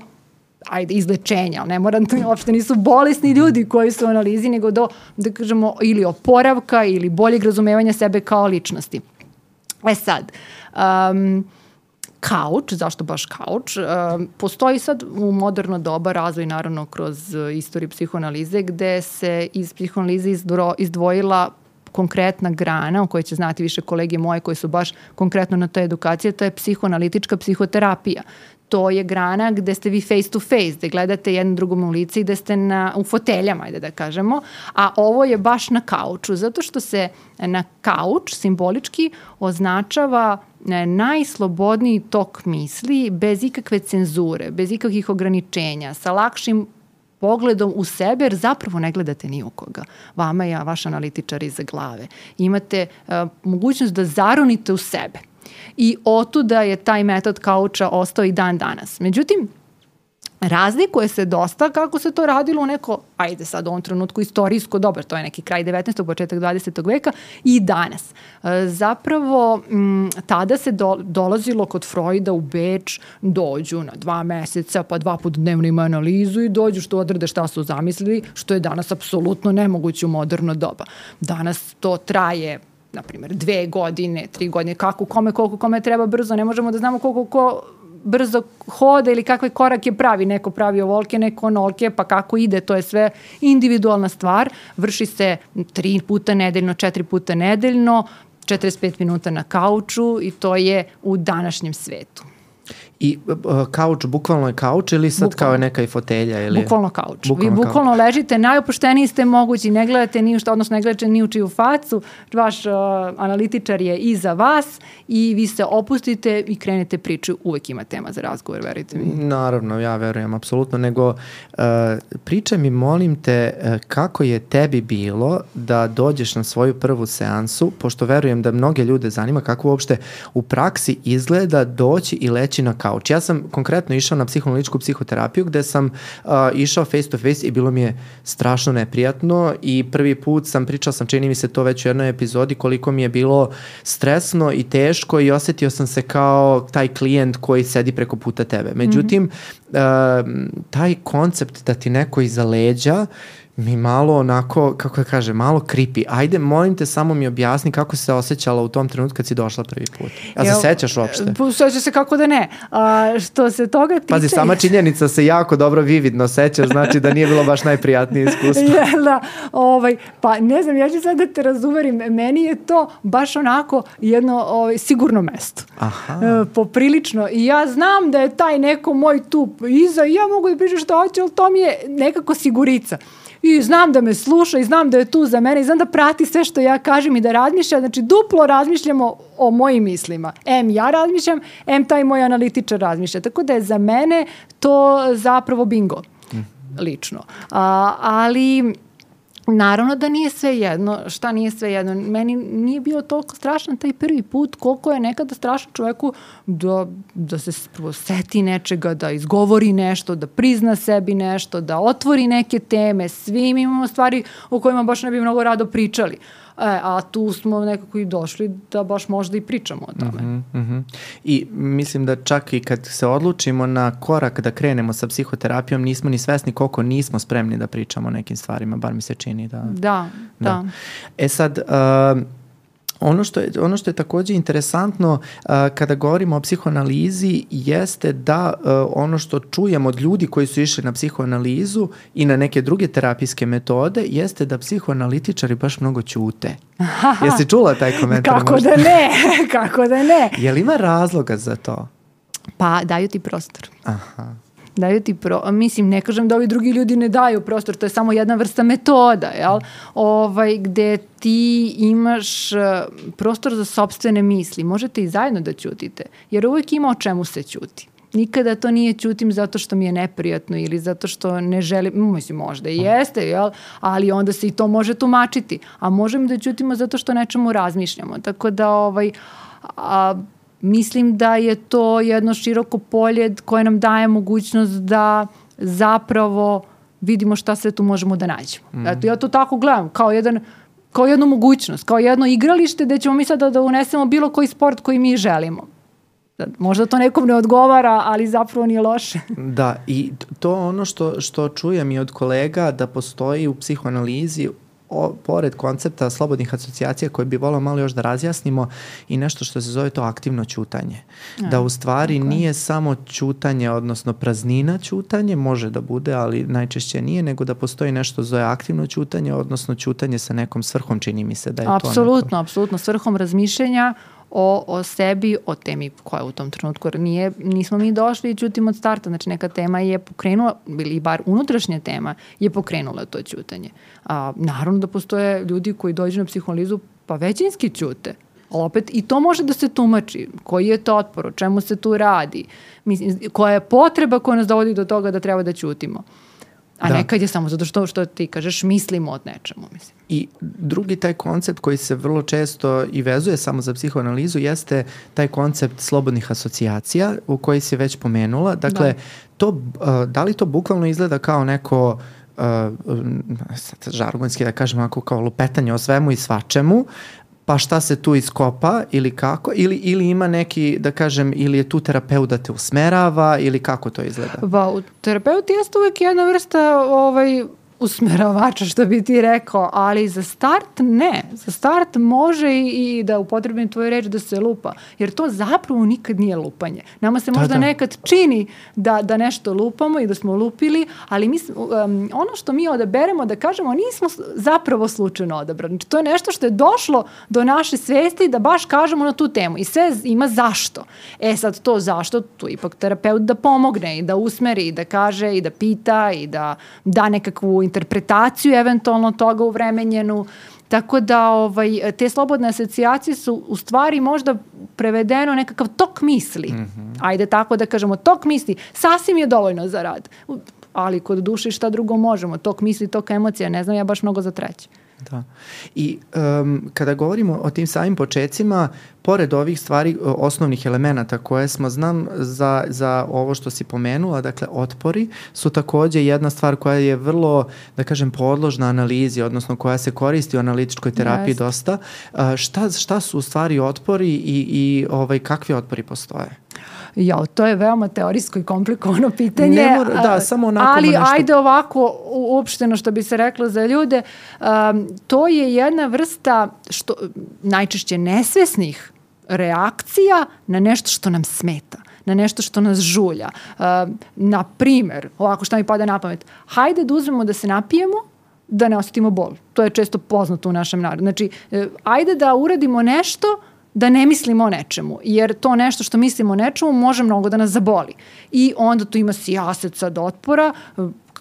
ajde, izlečenja, ne moram, uopšte nisu bolesni ljudi koji su u analizi, nego do, da kažemo, ili oporavka ili boljeg razumevanja sebe kao ličnosti. E sad, um, kauč, zašto baš kauč, um, postoji sad u moderno doba razvoj naravno kroz istoriju psihoanalize gde se iz psihoanalize izdvojila konkretna grana o kojoj će znati više kolege moje koji su baš konkretno na toj edukaciji, to je psihoanalitička psihoterapija. To je grana gde ste vi face to face, gde gledate jedno drugom u lice i gde ste na, u foteljama, ajde da kažemo, a ovo je baš na kauču, zato što se na kauč simbolički označava e, najslobodniji tok misli bez ikakve cenzure, bez ikakvih ograničenja, sa lakšim pogledom u sebe, jer zapravo ne gledate ni u koga. Vama je vaš analitičar iza glave. Imate uh, mogućnost da zaronite u sebe i otuda je taj metod kauča ostao i dan danas. Međutim, razlikuje se dosta kako se to radilo u neko, ajde sad u ovom trenutku istorijsko, dobro, to je neki kraj 19. početak 20. veka i danas. E, zapravo, tada se do, dolazilo kod Freuda u Beč, dođu na dva meseca, pa dva put dnevno ima analizu i dođu što odrede šta su zamislili, što je danas apsolutno nemoguće u moderno doba. Danas to traje na primjer, dve godine, tri godine, kako, kome, koliko, kome treba brzo, ne možemo da znamo koliko ko brzo hoda ili kakve korake pravi. Neko pravi ovolke, neko onolke, pa kako ide, to je sve individualna stvar. Vrši se tri puta nedeljno, četiri puta nedeljno, 45 minuta na kauču i to je u današnjem svetu.
I uh, kauč, bukvalno je kauč ili sad bukvalno. kao neka i fotelja? Ili...
Bukvalno kauč. Bukvalno Vi bukvalno kauč. ležite, najopušteniji ste mogući, ne gledate ni u što, odnosno ne gledate ni u čiju facu, vaš uh, analitičar je iza vas i vi se opustite i krenete priču, uvek ima tema za razgovor, verujte mi.
Naravno, ja verujem, apsolutno, nego uh, pričaj mi, molim te, uh, kako je tebi bilo da dođeš na svoju prvu seansu, pošto verujem da mnoge ljude zanima kako uopšte u praksi izgleda doći i leći na kauč. Ja sam konkretno išao na psihoanalitičku psihoterapiju gde sam uh, išao face to face i bilo mi je strašno neprijatno i prvi put sam pričao sam, čini mi se to već u jednoj epizodi koliko mi je bilo stresno i teško i osetio sam se kao taj klijent koji sedi preko puta tebe. Međutim, mm -hmm. uh, taj koncept da ti neko iza leđa uh, mi malo onako, kako da kaže, malo creepy. Ajde, molim te, samo mi objasni kako se osjećala u tom trenutku kad si došla prvi put. A se sećaš uopšte?
Seća se kako da ne. A, što se toga tiče...
Pazi, sama činjenica se jako dobro vividno seća, znači da nije bilo baš najprijatnije iskustvo.
ja, da, ovaj, pa ne znam, ja ću sad da te razuverim. Meni je to baš onako jedno ovaj, sigurno mesto.
Aha.
E, poprilično. I ja znam da je taj neko moj tu iza i ja mogu da pričam što hoće, ali to mi je nekako sigurica i znam da me sluša i znam da je tu za mene i znam da prati sve što ja kažem i da razmišlja, znači duplo razmišljamo o mojim mislima. M ja razmišljam, M taj moj analitičar razmišlja. Tako da je za mene to zapravo bingo lično. A, ali Naravno da nije sve jedno, šta nije sve jedno. Meni nije bio toliko strašan taj prvi put koliko je nekada strašno čoveku da, da se seti nečega, da izgovori nešto, da prizna sebi nešto, da otvori neke teme. Svi imamo stvari o kojima baš ne bi mnogo rado pričali. E, a tu smo nekako i došli da baš možda i pričamo o tome. Mm
-hmm, mm -hmm. I mislim da čak i kad se odlučimo na korak da krenemo sa psihoterapijom, nismo ni svesni koliko nismo spremni da pričamo o nekim stvarima, bar mi se čini da...
Da, da. da.
E sad... Uh, Ono što je, ono što je takođe interesantno uh, kada govorimo o psihoanalizi jeste da uh, ono što čujemo od ljudi koji su išli na psihoanalizu i na neke druge terapijske metode jeste da psihoanalitičari baš mnogo ćute. Jesi čula taj komentar?
Kako možda? da ne, kako da ne.
Je li ima razloga za to?
Pa daju ti prostor.
Aha
daju ti pro, mislim ne kažem da ovi drugi ljudi ne daju prostor, to je samo jedna vrsta metoda, jel? Ovaj gde ti imaš eh, prostor za sopstvene misli, možete i zajedno da ćutite, jer uvek ima o čemu se ćuti nikada to nije ćutim zato što mi je neprijatno ili zato što ne želim, mislim možda i jeste, jel? ali onda se i to može tumačiti, a možemo da ćutimo zato što nečemu razmišljamo, tako da ovaj, a, mislim da je to jedno široko polje koje nam daje mogućnost da zapravo vidimo šta sve tu možemo da nađemo. Mm. Eto, ja to tako gledam, kao jedan kao jednu mogućnost, kao jedno igralište gde ćemo mi sada da unesemo bilo koji sport koji mi želimo. Možda to nekom ne odgovara, ali zapravo nije loše.
Da, i to ono što, što čujem i od kolega da postoji u psihoanalizi o, pored koncepta slobodnih asocijacija koje bi volao malo još da razjasnimo i nešto što se zove to aktivno ćutanje. A, da u stvari okay. nije samo ćutanje, odnosno praznina ćutanje, može da bude, ali najčešće nije, nego da postoji nešto zove aktivno ćutanje, odnosno ćutanje sa nekom svrhom, čini mi se da je
apsolutno, to Apsolutno, apsolutno, svrhom razmišljenja o, o sebi, o temi koja u tom trenutku, nije, nismo mi došli i ćutimo od starta, znači neka tema je pokrenula, ili bar unutrašnja tema je pokrenula to ćutanje. A, naravno da postoje ljudi koji dođu na psihoanalizu pa većinski ćute, ali opet i to može da se tumači, koji je to otpor, o čemu se tu radi, mislim, koja je potreba koja nas dovodi do toga da treba da ćutimo. A da. nekad je samo zato što, što ti kažeš mislimo od nečemu. Mislim.
I drugi taj koncept koji se vrlo često i vezuje samo za psihoanalizu jeste taj koncept slobodnih asocijacija u koji si već pomenula. Dakle, da. To, da li to bukvalno izgleda kao neko uh, žargonski da kažem ako kao lupetanje o svemu i svačemu, pa šta se tu iskopa ili kako, ili, ili ima neki, da kažem, ili je tu terapeut da te usmerava ili kako to izgleda?
Pa, terapeut jeste uvek jedna vrsta ovaj, usmeravača, što bi ti rekao, ali za start ne. Za start može i, i da upotrebim tvoju reč da se lupa, jer to zapravo nikad nije lupanje. Nama se da, možda da. nekad čini da, da nešto lupamo i da smo lupili, ali mi, um, ono što mi odaberemo da kažemo nismo zapravo slučajno odabrani. Znači, to je nešto što je došlo do naše svesti da baš kažemo na tu temu i sve ima zašto. E sad to zašto, tu ipak terapeut da pomogne i da usmeri i da kaže i da pita i da da nekakvu interpretaciju eventualno toga u vremenjenu. Tako da ovaj, te slobodne asocijacije su u stvari možda prevedeno nekakav tok misli. Mm -hmm. Ajde tako da kažemo, tok misli sasvim je dovoljno za rad. Ali kod duše šta drugo možemo? Tok misli, tok emocija, ne znam ja baš mnogo za treće.
Da. I um, kada govorimo o tim samim početcima, pored ovih stvari, osnovnih elemenata koje smo znam za, za ovo što si pomenula, dakle otpori, su takođe jedna stvar koja je vrlo, da kažem, podložna analizi, odnosno koja se koristi u analitičkoj terapiji yes. dosta. Uh, šta, šta su u stvari otpori i, i ovaj, kakvi otpori postoje?
Ja, to je veoma teorijsko i komplikovano pitanje. Ne
mora, da, samo onako
Ali nešto... ajde ovako, uopšteno što bi se reklo za ljude, um, to je jedna vrsta što, najčešće nesvesnih reakcija na nešto što nam smeta na nešto što nas žulja. Uh, na primer, ovako šta mi pada na pamet, hajde da uzmemo da se napijemo, da ne osetimo bol. To je često poznato u našem narodu. Znači, uh, ajde da uradimo nešto da ne mislimo o nečemu, jer to nešto što mislimo o nečemu može mnogo da nas zaboli. I onda tu ima sijasec sad otpora,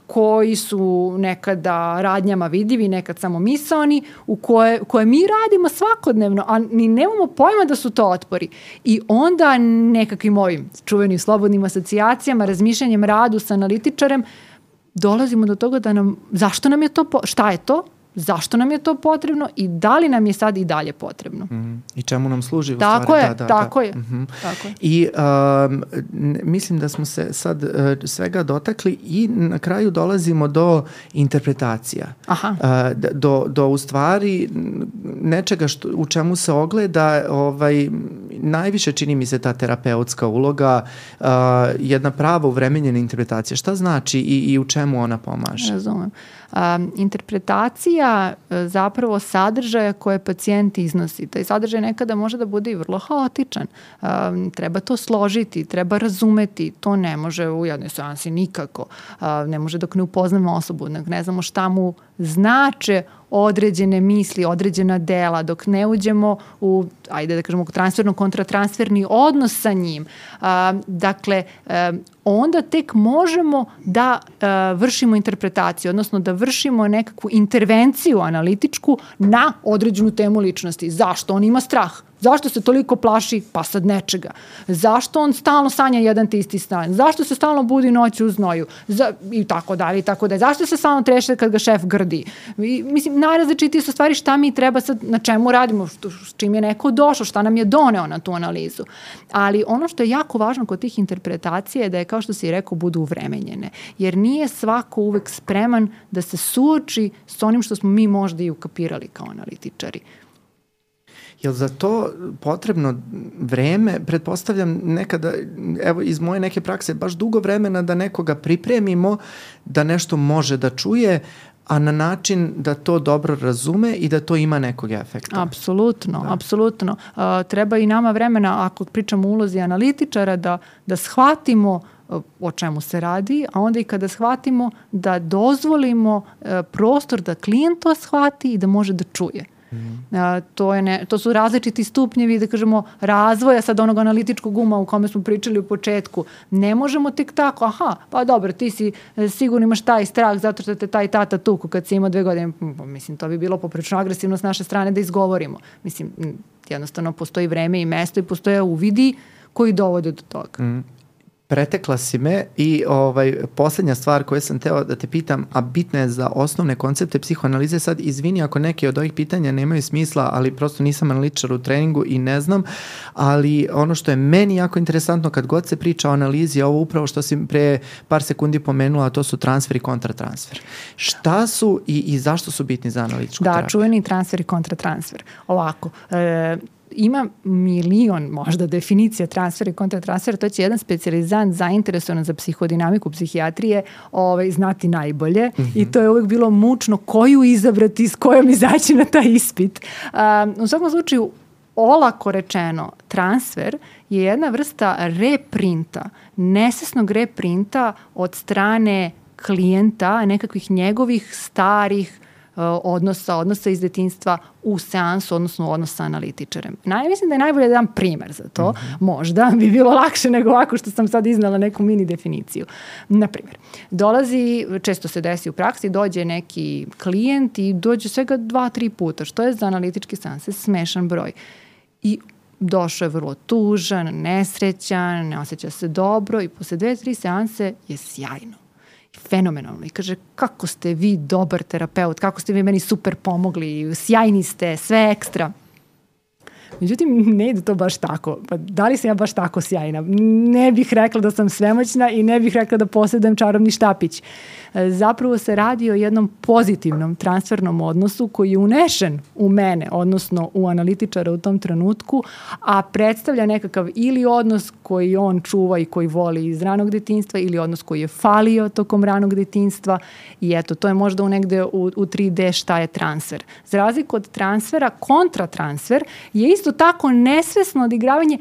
koji su nekada radnjama vidivi, nekad samo misaoni, u koje, koje mi radimo svakodnevno, a ni nemamo pojma da su to otpori. I onda nekakvim ovim čuvenim slobodnim asocijacijama, razmišljanjem radu sa analitičarem, dolazimo do toga da nam, zašto nam je to, šta je to, zašto nam je to potrebno i da li nam je sad i dalje potrebno. Mm,
I čemu nam služi u
tako
stvari.
Je, da, da, tako da. je, mm -hmm. tako je.
I um, mislim da smo se sad uh, svega dotakli i na kraju dolazimo do interpretacija.
Aha.
Uh, do, do u stvari nečega što, u čemu se ogleda ovaj, najviše čini mi se ta terapeutska uloga, uh, jedna prava uvremenjena interpretacija. Šta znači i, i u čemu ona pomaže?
Razumem. Interpretacija uh, zapravo sadržaja koje pacijent iznosi. Taj sadržaj nekada može da bude i vrlo haotičan. Treba to složiti, treba razumeti. To ne može u jednoj seansi nikako. Ne može dok ne upoznamo osobu, ne znamo šta mu znače određene misli, određena dela, dok ne uđemo u, ajde da kažemo, transferno-kontratransferni odnos sa njim. A, dakle, a, onda tek možemo da a, vršimo interpretaciju, odnosno da vršimo nekakvu intervenciju analitičku na određenu temu ličnosti. Zašto? On ima strah. Zašto se toliko plaši? Pa sad nečega. Zašto on stalno sanja jedan te isti stan? Zašto se stalno budi noću u znoju? Za, I tako dalje, i tako dalje. Zašto se stalno treše kad ga šef grdi? I, mislim, najrazličitije su stvari šta mi treba sad, na čemu radimo, što, s čim je neko došao, šta nam je doneo na tu analizu. Ali ono što je jako važno kod tih interpretacija je da je, kao što si rekao, budu uvremenjene. Jer nije svako uvek spreman da se suoči s onim što smo mi možda i ukapirali kao analitičari.
Je li za to potrebno vreme? Pretpostavljam nekada, evo iz moje neke prakse, baš dugo vremena da nekoga pripremimo, da nešto može da čuje, a na način da to dobro razume i da to ima nekog efekta.
Apsolutno, da. apsolutno. Uh, treba i nama vremena, ako pričamo o ulozi analitičara, da, da shvatimo o čemu se radi, a onda i kada shvatimo da dozvolimo uh, prostor da klijent to shvati i da može da čuje. Mm. A, to, je ne, to su različiti stupnjevi, da kažemo, razvoja sad onog analitičkog uma u kome smo pričali u početku. Ne možemo tek tako, aha, pa dobro, ti si e, sigurno imaš taj strah zato što te taj tata tuku kad si imao dve godine. Mislim, to bi bilo poprično agresivno s naše strane da izgovorimo. Mislim, jednostavno postoji vreme i mesto i postoje uvidi koji dovode do toga. Mm
pretekla si me i ovaj, poslednja stvar koju sam teo da te pitam, a bitna je za osnovne koncepte psihoanalize, sad izvini ako neke od ovih pitanja nemaju smisla, ali prosto nisam analitičar u treningu i ne znam, ali ono što je meni jako interesantno kad god se priča o analizi, ovo upravo što si pre par sekundi pomenula, to su transfer i kontratransfer. Šta su i, i zašto su bitni za analitičku
da,
terapiju?
Da, čuveni transfer i kontratransfer. Ovako, e, ima milion možda definicija transfera i kontratransfera, to će jedan specializant zainteresovan za psihodinamiku psihijatrije ovaj, znati najbolje mm -hmm. i to je uvek bilo mučno koju izabrati, s kojom izaći na taj ispit. Um, u svakom slučaju, olako rečeno, transfer je jedna vrsta reprinta, nesesnog reprinta od strane klijenta, nekakvih njegovih starih odnosa, odnosa iz detinstva u seansu, odnosno odnos sa analitičarem. Naj, mislim da je najbolje da dam primer za to. Mm -hmm. Možda bi bilo lakše nego ovako što sam sad iznala neku mini definiciju. Naprimjer, dolazi, često se desi u praksi, dođe neki klijent i dođe svega dva, tri puta, što je za analitički seanse smešan broj. I došao je vrlo tužan, nesrećan, ne osjeća se dobro i posle dve, tri seanse je sjajno fenomenalno i kaže kako ste vi dobar terapeut, kako ste vi meni super pomogli, sjajni ste, sve ekstra. Međutim, ne ide to baš tako. Pa da li sam ja baš tako sjajna? Ne bih rekla da sam svemoćna i ne bih rekla da posjedujem čarobni štapić. Uh, zapravo se radi o jednom pozitivnom transfernom odnosu koji je unešen u mene, odnosno u analitičara u tom trenutku, a predstavlja nekakav ili odnos koji on čuva i koji voli iz ranog detinstva ili odnos koji je falio tokom ranog detinstva i eto, to je možda u negde u, u 3D šta je transfer. Za razliku od transfera, kontratransfer je isto tako nesvesno odigravanje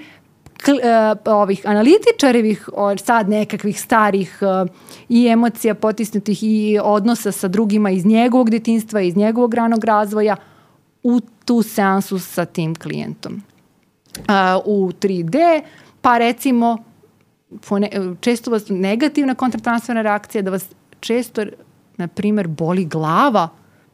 kl, uh, ovih analitičarevih sad nekakvih starih uh, i emocija potisnutih i odnosa sa drugima iz njegovog detinstva, iz njegovog ranog razvoja u tu seansu sa tim klijentom. Uh, u 3D, pa recimo ne, često vas negativna kontratransferna reakcija da vas često na primer boli glava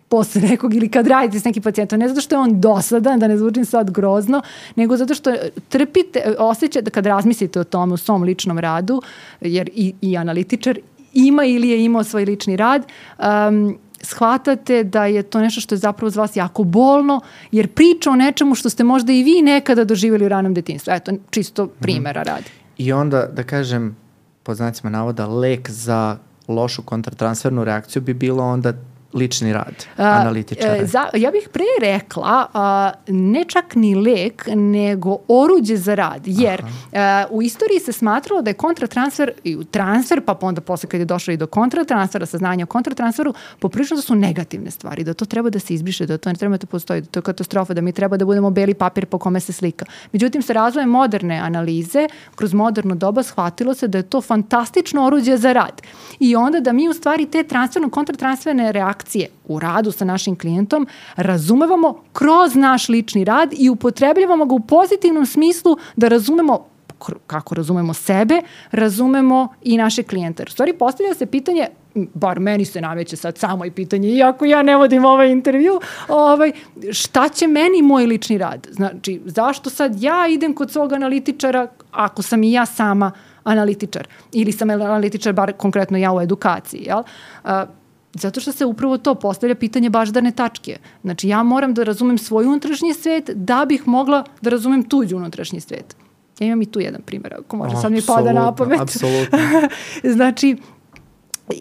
posle nekog ili kad radite s nekim pacijentom, ne zato što je on dosadan, da ne zvučim sad grozno, nego zato što trpite, osjećate da kad razmislite o tome u svom ličnom radu, jer i, i analitičar ima ili je imao svoj lični rad, um, shvatate da je to nešto što je zapravo za vas jako bolno, jer priča o nečemu što ste možda i vi nekada doživjeli u ranom detinstvu. Eto, čisto mhm. primjera radi.
I onda, da kažem, po znacima navoda, lek za lošu kontratransfernu reakciju bi bilo onda lični rad analitičara?
Uh, za, ja bih pre rekla uh, ne čak ni lek, nego oruđe za rad, jer uh, u istoriji se smatralo da je kontratransfer i transfer, pa onda posle kad je došlo i do kontratransfera, saznanja o kontratransferu, poprilično da su negativne stvari, da to treba da se izbriše, da to ne treba da postoji, da to je katastrofa, da mi treba da budemo beli papir po kome se slika. Međutim, sa razvojem moderne analize, kroz moderno doba, shvatilo se da je to fantastično oruđe za rad. I onda da mi u stvari te transferno, kontratransferne reakcije akcije u radu sa našim klijentom razumevamo kroz naš lični rad i upotrebljavamo ga u pozitivnom smislu da razumemo kako razumemo sebe, razumemo i naše klijente. U stvari postavlja se pitanje, bar meni se nameće sad samo i pitanje, iako ja ne vodim ovaj intervju, ovaj, šta će meni moj lični rad? Znači, zašto sad ja idem kod svog analitičara ako sam i ja sama analitičar ili sam analitičar, bar konkretno ja u edukaciji, jel? Uh, Zato što se upravo to postavlja pitanje baždarne tačke. Znači ja moram da razumem svoj unutrašnji svet da bih mogla da razumem tuđ unutrašnji svet. Ja imam i tu jedan primjer, ako može sad mi pada na pamet.
Apsolutno.
znači,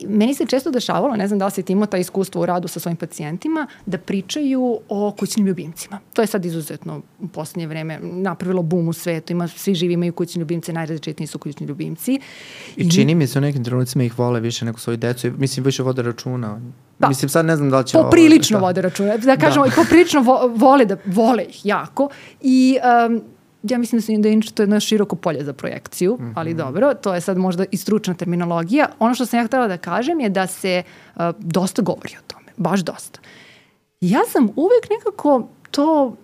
Meni se često dešavalo, ne znam da li si ti imao ta iskustvo u radu sa svojim pacijentima, da pričaju o kućnim ljubimcima. To je sad izuzetno u poslednje vreme napravilo bum u svetu. Ima, svi živi imaju kućni ljubimce, najrazličitniji su kućni ljubimci.
I čini mi se u nekim trenucima ih vole više nego svoju decu. Mislim, više vode računa. Da. Mislim, sad ne znam da li će...
Poprilično ovo, da. vode računa. Da kažemo, da. i poprilično vo, vole, da, vole ih jako. I um, ja mislim da, se, da je to jedno široko polje za projekciju, mm -hmm. ali dobro, to je sad možda i stručna terminologija. Ono što sam ja htela da kažem je da se uh, dosta govori o tome, baš dosta. Ja sam uvek nekako to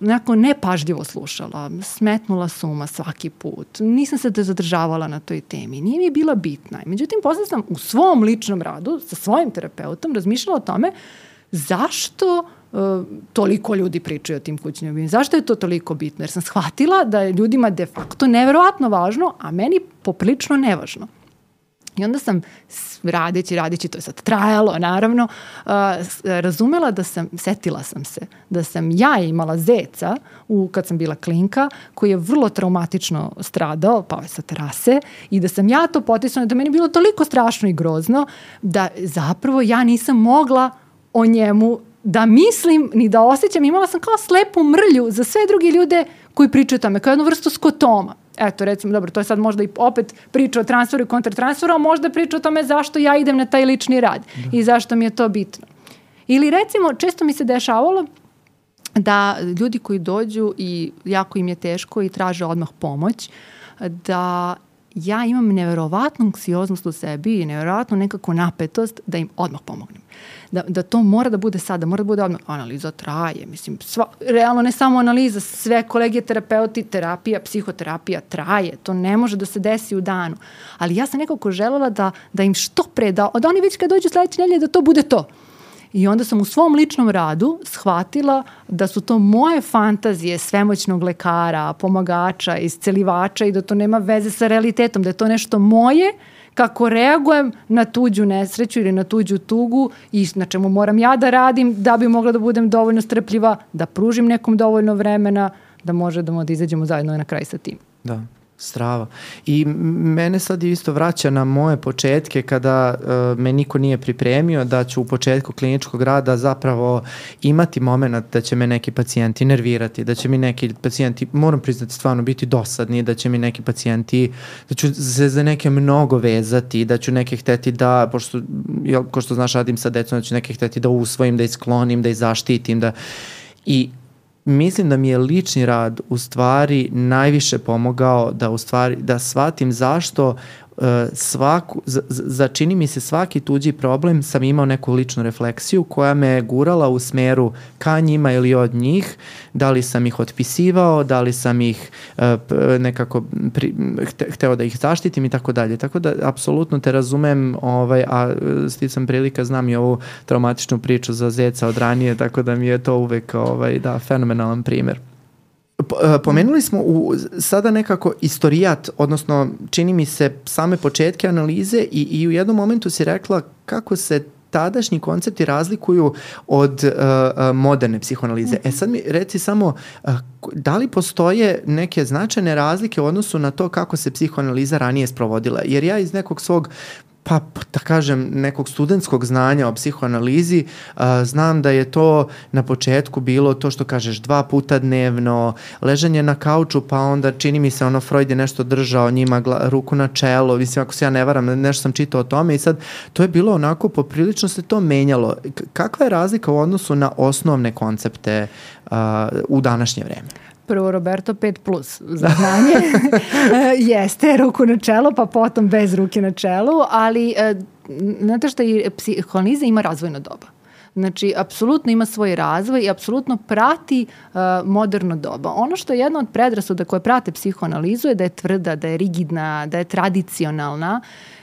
nekako nepažljivo slušala, smetnula suma svaki put, nisam se da zadržavala na toj temi, nije mi bila bitna. Međutim, posle sam u svom ličnom radu sa svojim terapeutom razmišljala o tome zašto uh, toliko ljudi pričaju o tim kućnim ljubimima. Zašto je to toliko bitno? Jer sam shvatila da je ljudima de facto neverovatno važno, a meni poprilično nevažno. I onda sam radeći, radeći, to je sad trajalo naravno, uh, razumela da sam, setila sam se, da sam ja imala zeca u, kad sam bila klinka, koji je vrlo traumatično stradao, pao je sa terase i da sam ja to potisnula, da meni bilo toliko strašno i grozno, da zapravo ja nisam mogla o njemu da mislim ni da osjećam, imala sam kao slepu mrlju za sve druge ljude koji pričaju o tome, kao jednu vrstu skotoma eto recimo, dobro, to je sad možda i opet priča o transferu i kontratransferu, a možda priča o tome zašto ja idem na taj lični rad da. i zašto mi je to bitno. Ili recimo, često mi se dešavalo da ljudi koji dođu i jako im je teško i traže odmah pomoć, da ja imam neverovatnu anksioznost u sebi i neverovatnu nekako napetost da im odmah pomognem. Da, da to mora da bude sada, mora da bude odmah. Analiza traje, mislim, sva, realno ne samo analiza, sve kolege terapeuti, terapija, psihoterapija traje, to ne može da se desi u danu. Ali ja sam nekako želela da, da im što pre, da od oni već kad dođu sledeće nelje da to bude to. I onda sam u svom ličnom radu shvatila da su to moje fantazije svemoćnog lekara, pomagača, iscelivača i da to nema veze sa realitetom, da je to nešto moje kako reagujem na tuđu nesreću ili na tuđu tugu i na čemu moram ja da radim da bi mogla da budem dovoljno strpljiva, da pružim nekom dovoljno vremena, da može da, da izađemo zajedno na kraj sa tim.
Da. Strava. I mene sad isto vraća na moje početke kada uh, me niko nije pripremio da ću u početku kliničkog rada zapravo imati moment da će me neki pacijenti nervirati, da će mi neki pacijenti, moram priznati stvarno biti dosadni, da će mi neki pacijenti, da ću se za neke mnogo vezati, da ću neke hteti da, pošto, jel, ko što znaš radim sa decom, da ću neke hteti da usvojim, da isklonim, da ih zaštitim, da i mislim da mi je lični rad u stvari najviše pomogao da u stvari da shvatim zašto svaku, za, čini mi se svaki tuđi problem sam imao neku ličnu refleksiju koja me gurala u smeru ka njima ili od njih, da li sam ih otpisivao, da li sam ih uh, nekako pri, hte, hteo da ih zaštitim i tako dalje. Tako da apsolutno te razumem, ovaj, a sticam prilika, znam i ovu traumatičnu priču za zeca od ranije, tako da mi je to uvek ovaj, da, fenomenalan primer. E, pomenuli smo u, sada nekako istorijat, odnosno čini mi se same početke analize i, i u jednom momentu si rekla kako se tadašnji koncepti razlikuju od uh, moderne psihoanalize. E sad mi reci samo, uh, da li postoje neke značajne razlike u odnosu na to kako se psihoanaliza ranije sprovodila? Jer ja iz nekog svog pa da kažem nekog studentskog znanja o psihoanalizi uh, znam da je to na početku bilo to što kažeš dva puta dnevno leženje na kauču pa onda čini mi se ono Freud je nešto držao njima gla, ruku na čelo mislim ako se ja ne varam nešto sam čitao o tome i sad to je bilo onako poprilično se to menjalo. Kakva je razlika u odnosu na osnovne koncepte uh, u današnje vreme
prvo Roberto 5 plus za znanje. Jeste, ruku na čelo, pa potom bez ruke na čelu, ali e, znate što i psihoanaliza ima razvojno doba. Znači, apsolutno ima svoj razvoj i apsolutno prati uh, moderno doba. Ono što je jedna od predrasuda koje prate psihoanalizu je da je tvrda, da je rigidna, da je tradicionalna.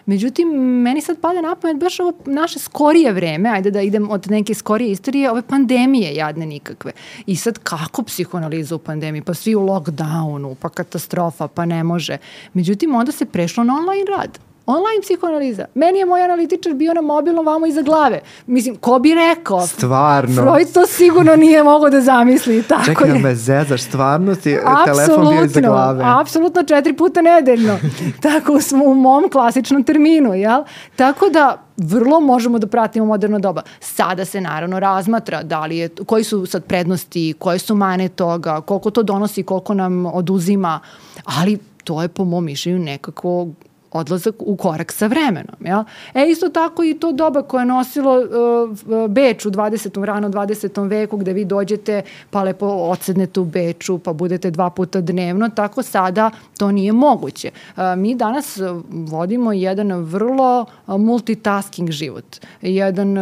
Međutim, meni sad pada na pamet baš ovo naše skorije vreme, ajde da idem od neke skorije istorije, ove pandemije jadne nikakve. I sad kako psihoanaliza u pandemiji? Pa svi u lockdownu, pa katastrofa, pa ne može. Međutim, onda se prešlo na online rad online psihoanaliza. Meni je moj analitičar bio na mobilnom vamo iza glave. Mislim, ko bi rekao?
Stvarno.
Freud to sigurno nije mogao da zamisli. Tako
Čekaj, je. me zezaš, stvarno ti telefon bio iza glave.
Apsolutno, četiri puta nedeljno. Tako smo u mom klasičnom terminu, jel? Tako da, vrlo možemo da pratimo moderno doba. Sada se naravno razmatra da li je, koji su sad prednosti, koje su mane toga, koliko to donosi, koliko nam oduzima, ali to je po mom mišljenju nekako odlazak u korak sa vremenom. Jel? E isto tako i to doba koje je nosilo uh, Beč u 20. rano 20. veku gde vi dođete pa lepo odsednete u Beču pa budete dva puta dnevno, tako sada to nije moguće. Uh, mi danas vodimo jedan vrlo multitasking život. Jedan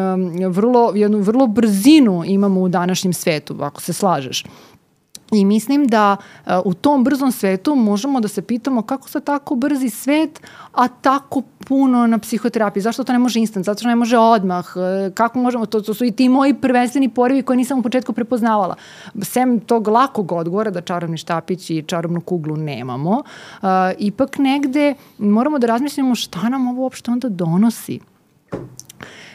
vrlo, jednu vrlo brzinu imamo u današnjem svetu, ako se slažeš. I mislim da uh, u tom brzom svetu možemo da se pitamo kako sa tako brzi svet, a tako puno na psihoterapiji. Zašto to ne može instant? Zato što ne može odmah. Uh, kako možemo? To, to su i ti moji prvenstveni porivi koje nisam u početku prepoznavala. Sem tog lakog odgovora da čarobni štapić i čarobnu kuglu nemamo, uh, ipak negde moramo da razmišljamo šta nam ovo uopšte onda donosi.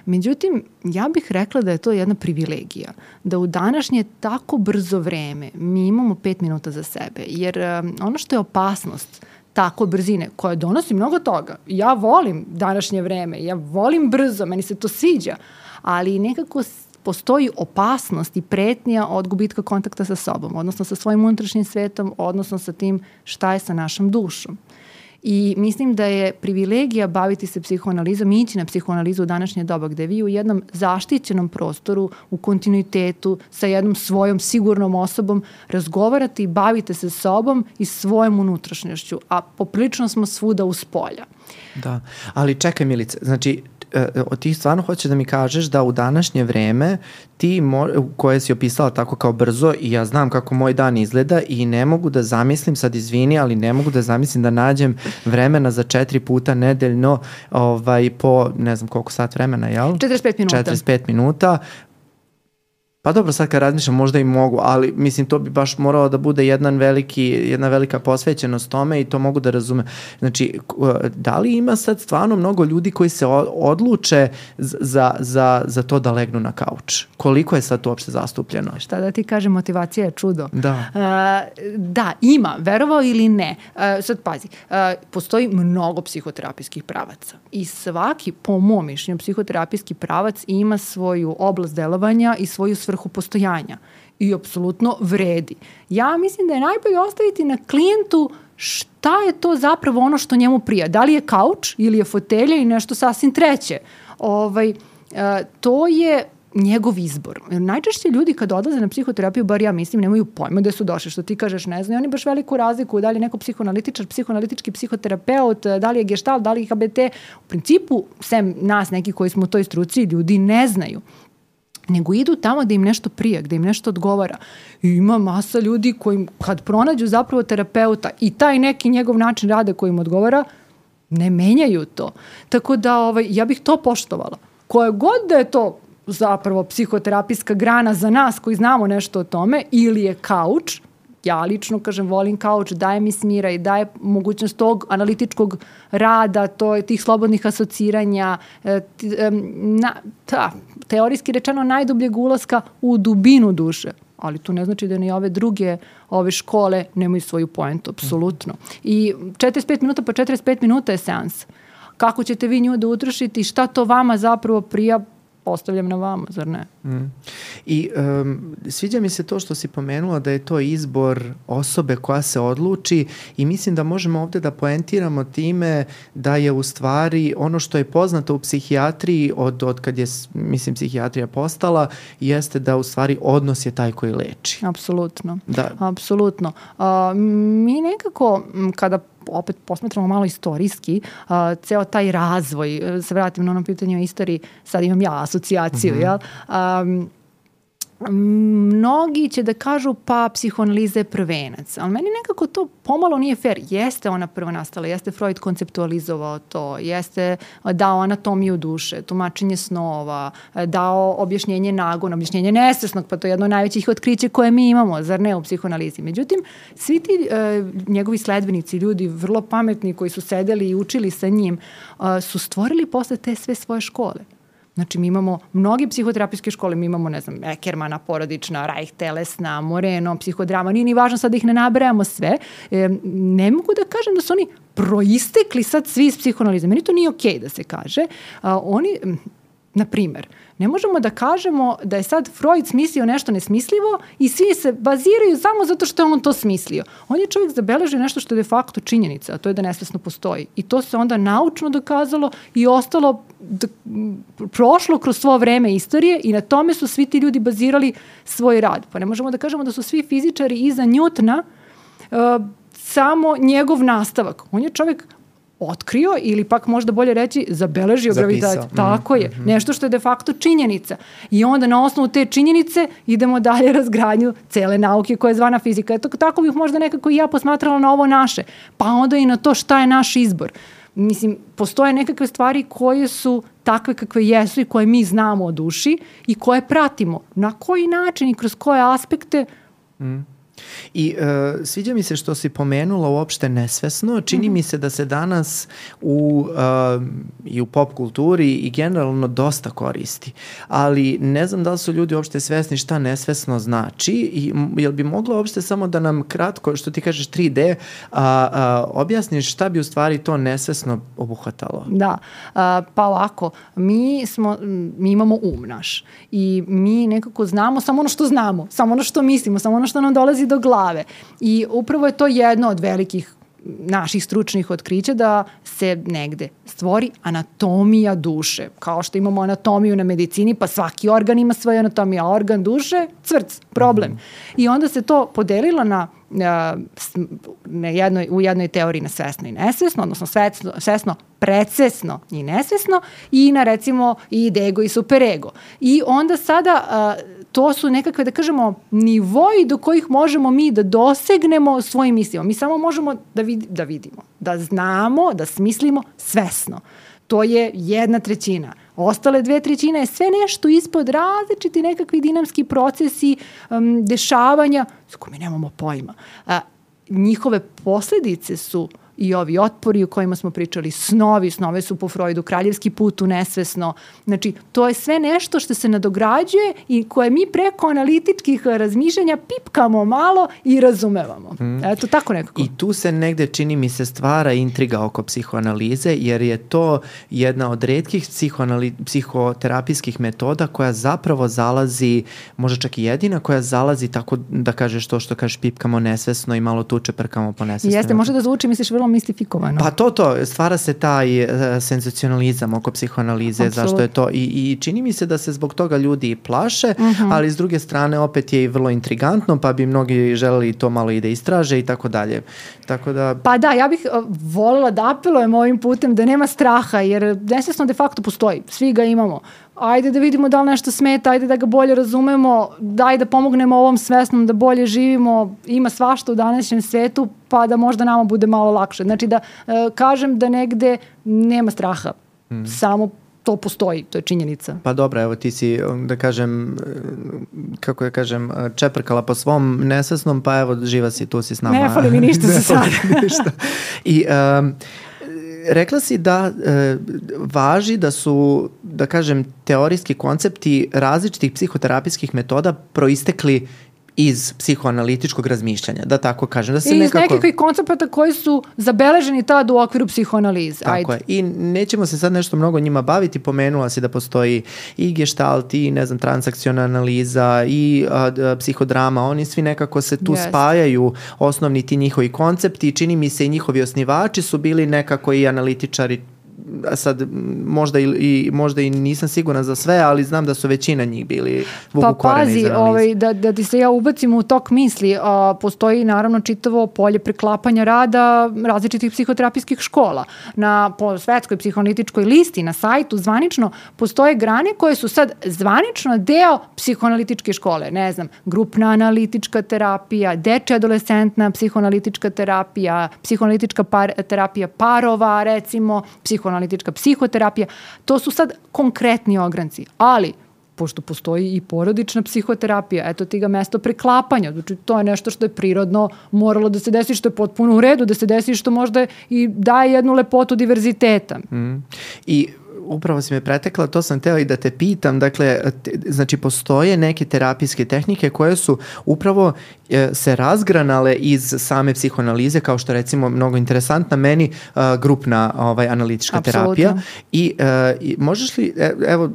Međutim, ja bih rekla da je to jedna privilegija, da u današnje tako brzo vreme mi imamo pet minuta za sebe, jer um, ono što je opasnost tako brzine, koja donosi mnogo toga, ja volim današnje vreme, ja volim brzo, meni se to sviđa, ali nekako postoji opasnost i pretnja od gubitka kontakta sa sobom, odnosno sa svojim unutrašnjim svetom, odnosno sa tim šta je sa našom dušom. I mislim da je privilegija baviti se psihoanalizom i ići na psihoanalizu u današnje doba gde vi u jednom zaštićenom prostoru, u kontinuitetu, sa jednom svojom sigurnom osobom razgovarate i bavite se sobom i svojom unutrašnjošću, a poprilično smo svuda uz polja.
Da, ali čekaj Milice, znači ti stvarno hoćeš da mi kažeš da u današnje vreme ti mo, koje si opisala tako kao brzo i ja znam kako moj dan izgleda i ne mogu da zamislim, sad izvini, ali ne mogu da zamislim da nađem vremena za četiri puta nedeljno ovaj, po ne znam koliko sat vremena, jel?
45 minuta.
45 minuta Pa dobro, sad kad razmišljam možda i mogu, ali mislim to bi baš moralo da bude jedan veliki, jedna velika posvećenost tome i to mogu da razume. Znači, da li ima sad stvarno mnogo ljudi koji se odluče za, za, za to da legnu na kauč? Koliko je sad to uopšte zastupljeno?
Šta da ti kažem, motivacija je čudo.
Da.
Uh, da, ima, verovao ili ne. Uh, sad pazi, uh, postoji mnogo psihoterapijskih pravaca i svaki, po mom mišljenju, psihoterapijski pravac ima svoju oblast delovanja i svoju svrhu svrhu postojanja i apsolutno vredi. Ja mislim da je najbolje ostaviti na klijentu šta je to zapravo ono što njemu prija. Da li je kauč ili je fotelja i nešto sasvim treće. Ovaj, e, to je njegov izbor. Najčešće ljudi kad odlaze na psihoterapiju, bar ja mislim, nemaju pojma gde su došli, što ti kažeš, ne znaju oni baš veliku razliku, da li je neko psihoanalitičar, psihoanalitički psihoterapeut, da li je geštal, da li je HBT. U principu, sem nas neki koji smo u toj struci, ljudi ne znaju nego idu tamo da im nešto prija, da im nešto odgovara. I ima masa ljudi koji kad pronađu zapravo terapeuta i taj neki njegov način rada koji im odgovara, ne menjaju to. Tako da ovaj, ja bih to poštovala. Koje god da je to zapravo psihoterapijska grana za nas koji znamo nešto o tome ili je kauč, ja lično kažem volim kauč, daje mi smira i daje mogućnost tog analitičkog rada, to je tih slobodnih asociranja, e, na, ta, teorijski rečeno najdubljeg ulaska u dubinu duše ali to ne znači da ni ove druge ove škole nemaju svoju poentu, apsolutno. I 45 minuta pa 45 minuta je seans. Kako ćete vi nju da utrošite i šta to vama zapravo prija, postavljam na vama, zar ne? Mm.
I um, sviđa mi se to što si pomenula da je to izbor osobe koja se odluči i mislim da možemo ovde da poentiramo time da je u stvari ono što je poznato u psihijatriji od, od kad je, mislim, psihijatrija postala, jeste da u stvari odnos je taj koji leči.
Apsolutno. Da. Apsolutno. Mi nekako, kada opet posmatramo malo istorijski, uh, ceo taj razvoj, e, se vratim na ono pitanje o istoriji, sad imam ja asocijaciju, mm -hmm. jel? Um, mnogi će da kažu pa psihoanaliza je prvenac, ali meni nekako to pomalo nije fair. Jeste ona prvo nastala, jeste Freud konceptualizovao to, jeste dao anatomiju duše, tumačenje snova, dao objašnjenje nagona, objašnjenje nesvesnog, pa to je jedno od najvećih otkrića koje mi imamo, zar ne, u psihoanalizi. Međutim, svi ti e, njegovi sledbenici, ljudi vrlo pametni koji su sedeli i učili sa njim, e, su stvorili posle te sve svoje škole. Znači, mi imamo mnogi psihoterapijske škole, mi imamo, ne znam, Ekermana, porodična, Rajh, telesna, Moreno, psihodrama, nije ni važno sad da ih ne nabrajamo sve. E, ne mogu da kažem da su oni proistekli sad svi iz psihoanalize. Meni to nije okej okay da se kaže. A, oni, Na primer, ne možemo da kažemo da je sad Freud smislio nešto nesmislivo i svi se baziraju samo zato što je on to smislio. On je čovjek zabeležio nešto što je de facto činjenica, a to je da nesvesno postoji. I to se onda naučno dokazalo i ostalo prošlo kroz svo vreme istorije i na tome su svi ti ljudi bazirali svoj rad. Pa ne možemo da kažemo da su svi fizičari iza Njutna uh, samo njegov nastavak. On je čovjek otkrio ili pak možda bolje reći zabeležio
Zapisao.
gravitaciju.
Mm,
Tako je.
mhm.
Nešto što je de facto činjenica. I onda na osnovu te činjenice idemo dalje razgradnju cele nauke koja je zvana fizika. Eto, tako bih možda nekako i ja posmatrala na ovo naše. Pa onda i na to šta je naš izbor. Mislim, postoje nekakve stvari koje su takve kakve jesu i koje mi znamo o duši i koje pratimo. Na koji način i kroz koje aspekte
I uh, sviđa mi se što si pomenula uopšte nesvesno. Čini
Mhm.
mi se da se danas u, uh, i u pop kulturi i generalno dosta koristi. Ali ne znam da li su ljudi uopšte svesni šta nesvesno znači i jel bi moglo uopšte samo da nam kratko, što ti kažeš 3D, a, a, objasniš šta bi u stvari to nesvesno obuhvatalo?
Da, a, pa ovako, mi, smo, mi imamo um naš i mi nekako znamo samo ono što znamo, samo ono što mislimo, samo ono što nam dolazi do glave. I upravo je to jedno od velikih naših stručnih otkrića da se negde stvori anatomija duše. Kao što imamo anatomiju na medicini, pa svaki organ ima svoju anatomiju, a organ duše, cvrc, problem. I onda se to podelilo na s- na jednoj, u jednoj teoriji na svesno i nesvesno, odnosno svesno, svesno precesno i nesvesno i na recimo i ego i superego. I onda sada a, to su nekakve, da kažemo, nivoji do kojih možemo mi da dosegnemo svojim mislima. Mi samo možemo da, vid, da vidimo, da znamo, da smislimo svesno. To je jedna trećina. Ostale dve trećine je sve nešto ispod različiti nekakvi dinamski procesi, um, dešavanja, koje mi nemamo pojma. A, njihove posledice su i ovi otpori o kojima smo pričali, snovi, snove su po Freudu, kraljevski put u nesvesno. Znači, to je sve nešto što se nadograđuje i koje mi preko analitičkih razmišljanja pipkamo malo i razumevamo. Mm. Eto, tako nekako.
I tu se negde čini mi se stvara intriga oko psihoanalize jer je to jedna od redkih psihoterapijskih metoda koja zapravo zalazi, možda čak i jedina koja zalazi tako da kažeš to što kažeš pipkamo nesvesno i malo tu čeprkamo po nesvesno.
Jeste, može da zvuči, misliš, vrlo mistifikovano.
Pa to, to, stvara se taj uh, senzacionalizam oko psihoanalize,
Apsolutno.
zašto je to, i, i čini mi se da se zbog toga ljudi plaše, uh
Mhm.
-huh. ali s druge strane opet je i vrlo intrigantno, pa bi mnogi želeli to malo i da istraže i tako dalje. Tako da,
Pa da, ja bih uh, volela da apelujem ovim putem da nema straha, jer nesvesno de facto postoji. Svi ga imamo. Ajde da vidimo da li nešto smeta, ajde da ga bolje razumemo, daj da pomognemo ovom svesnom da bolje živimo. Ima svašta u današnjem svetu, pa da možda nama bude malo lakše. Znači da uh, kažem da negde nema straha.
Mhm.
Samo to postoji, to je činjenica.
Pa dobro, evo ti si, da kažem, kako da kažem, čeprkala po svom nesvesnom, pa evo živa si, tu si s nama.
Ne fali mi ništa za sad.
ništa. I um, rekla si da e, važi da su, da kažem, teorijski koncepti različitih psihoterapijskih metoda proistekli iz psihoanalitičkog razmišljanja, da tako kažem. Da se
I iz
nekako...
nekakvih koncepata koji su zabeleženi tad u okviru psihoanalize.
Tako
Ajde.
je. I nećemo se sad nešto mnogo njima baviti. Pomenula si da postoji i gestalt i, ne znam, transakciona analiza i a, a, psihodrama. Oni svi nekako se tu
Jeste.
spajaju osnovni ti njihovi koncepti čini mi se i njihovi osnivači su bili nekako i analitičari sad možda i, i možda i nisam siguran za sve, ali znam da su većina njih bili
Pa pazi, ovaj, da, da ti se ja ubacim u tok misli, a, postoji naravno čitavo polje preklapanja rada različitih psihoterapijskih škola. Na po svetskoj psihoanalitičkoj listi, na sajtu, zvanično, postoje grane koje su sad zvanično deo psihoanalitičke škole. Ne znam, grupna analitička terapija, dečja adolescentna psihoanalitička terapija, psihoanalitička par, terapija parova, recimo, psihoanalitička psihoterapija. To su sad konkretni ogranci, ali pošto postoji i porodična psihoterapija, eto ti ga mesto preklapanja, znači to je nešto što je prirodno moralo da se desi, što je potpuno u redu da se desi, što možda i daje jednu lepotu diverziteta.
Mm. I upravo si me pretekla, to sam teo i da te pitam, dakle, te, znači postoje neke terapijske tehnike koje su upravo e, se razgranale iz same psihoanalize, kao što recimo mnogo interesantna meni uh, grupna ovaj, analitička
Apsolutno.
terapija. I, uh, i možeš li, e, evo,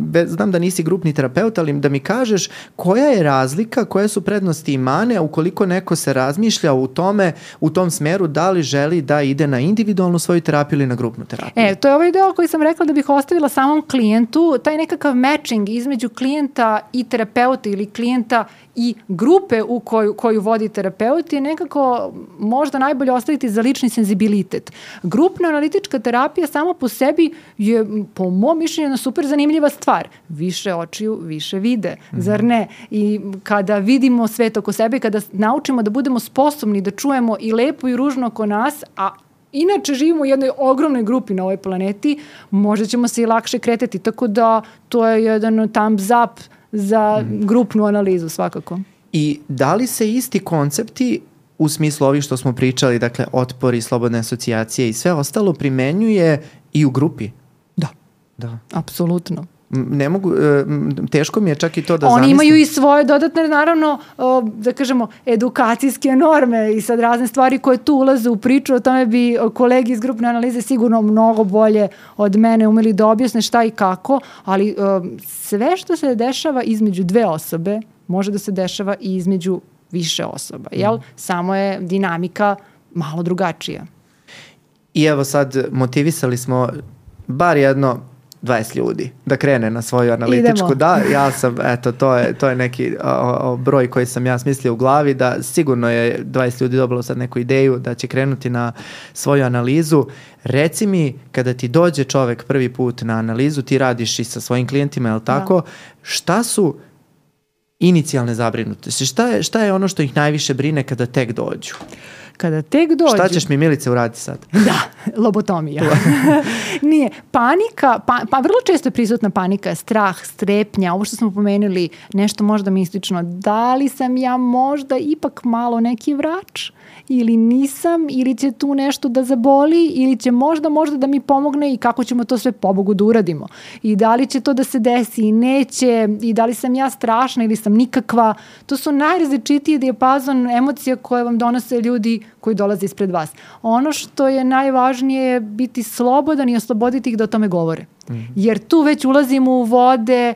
be, znam da nisi grupni terapeut, ali da mi kažeš koja je razlika, koje su prednosti i mane ukoliko neko se razmišlja u tome, u tom smeru da li želi da ide na individualnu svoju terapiju ili na grupnu terapiju?
E, to je ovaj deo koji sam rekla da bih ostavila samom klijentu, taj nekakav matching između klijenta i terapeuta ili klijenta i grupe u koju, koju vodi terapeut je nekako možda najbolje ostaviti za lični senzibilitet. Grupna analitička terapija sama po sebi je po mom mišljenju super zanimljiva stvar. Više očiju, više vide, mm -hmm. zar ne? I kada vidimo svet oko sebe, kada naučimo da budemo sposobni da čujemo i lepo i ružno oko nas, a inače živimo u jednoj ogromnoj grupi na ovoj planeti, možda ćemo se i lakše kretati, tako da to je jedan thumbs up za mm. grupnu analizu svakako.
I da li se isti koncepti u smislu ovih što smo pričali, dakle otpor i slobodne asocijacije i sve ostalo primenjuje i u grupi?
Da.
Da.
Apsolutno
ne mogu, e, teško mi je čak i to da
Oni
zamislim.
imaju i svoje dodatne, naravno, da kažemo, edukacijske norme i sad razne stvari koje tu ulaze u priču, o tome bi kolegi iz grupne analize sigurno mnogo bolje od mene umeli da objasne šta i kako, ali sve što se dešava između dve osobe može da se dešava i između više osoba, jel? Mm. Samo je dinamika malo drugačija.
I evo sad motivisali smo bar jedno 20 ljudi da krene na svoju analitičku.
Idemo.
Da, ja sam, eto, to je, to je neki o, o, broj koji sam ja smislio u glavi da sigurno je 20 ljudi dobilo sad neku ideju da će krenuti na svoju analizu. Reci mi, kada ti dođe čovek prvi put na analizu, ti radiš i sa svojim klijentima, je li tako? Da. Šta su inicijalne zabrinutosti? Šta je, šta je ono što ih najviše brine kada tek dođu?
Kada tek dođu...
Šta ćeš mi Milice uraditi sad?
Da, lobotomija. Nije. Panika, pa, pa vrlo često je prisutna panika, strah, strepnja, ovo što smo pomenuli, nešto možda mistično. Da li sam ja možda ipak malo neki vrač? ili nisam, ili će tu nešto da zaboli, ili će možda, možda da mi pomogne i kako ćemo to sve pobogu da uradimo. I da li će to da se desi i neće, i da li sam ja strašna ili sam nikakva. To su najrazličitije dijapazon emocija koje vam donose ljudi koji dolaze ispred vas. Ono što je najvažnije je biti slobodan i osloboditi ih da o tome govore. Mm -hmm. Jer tu već ulazimo u vode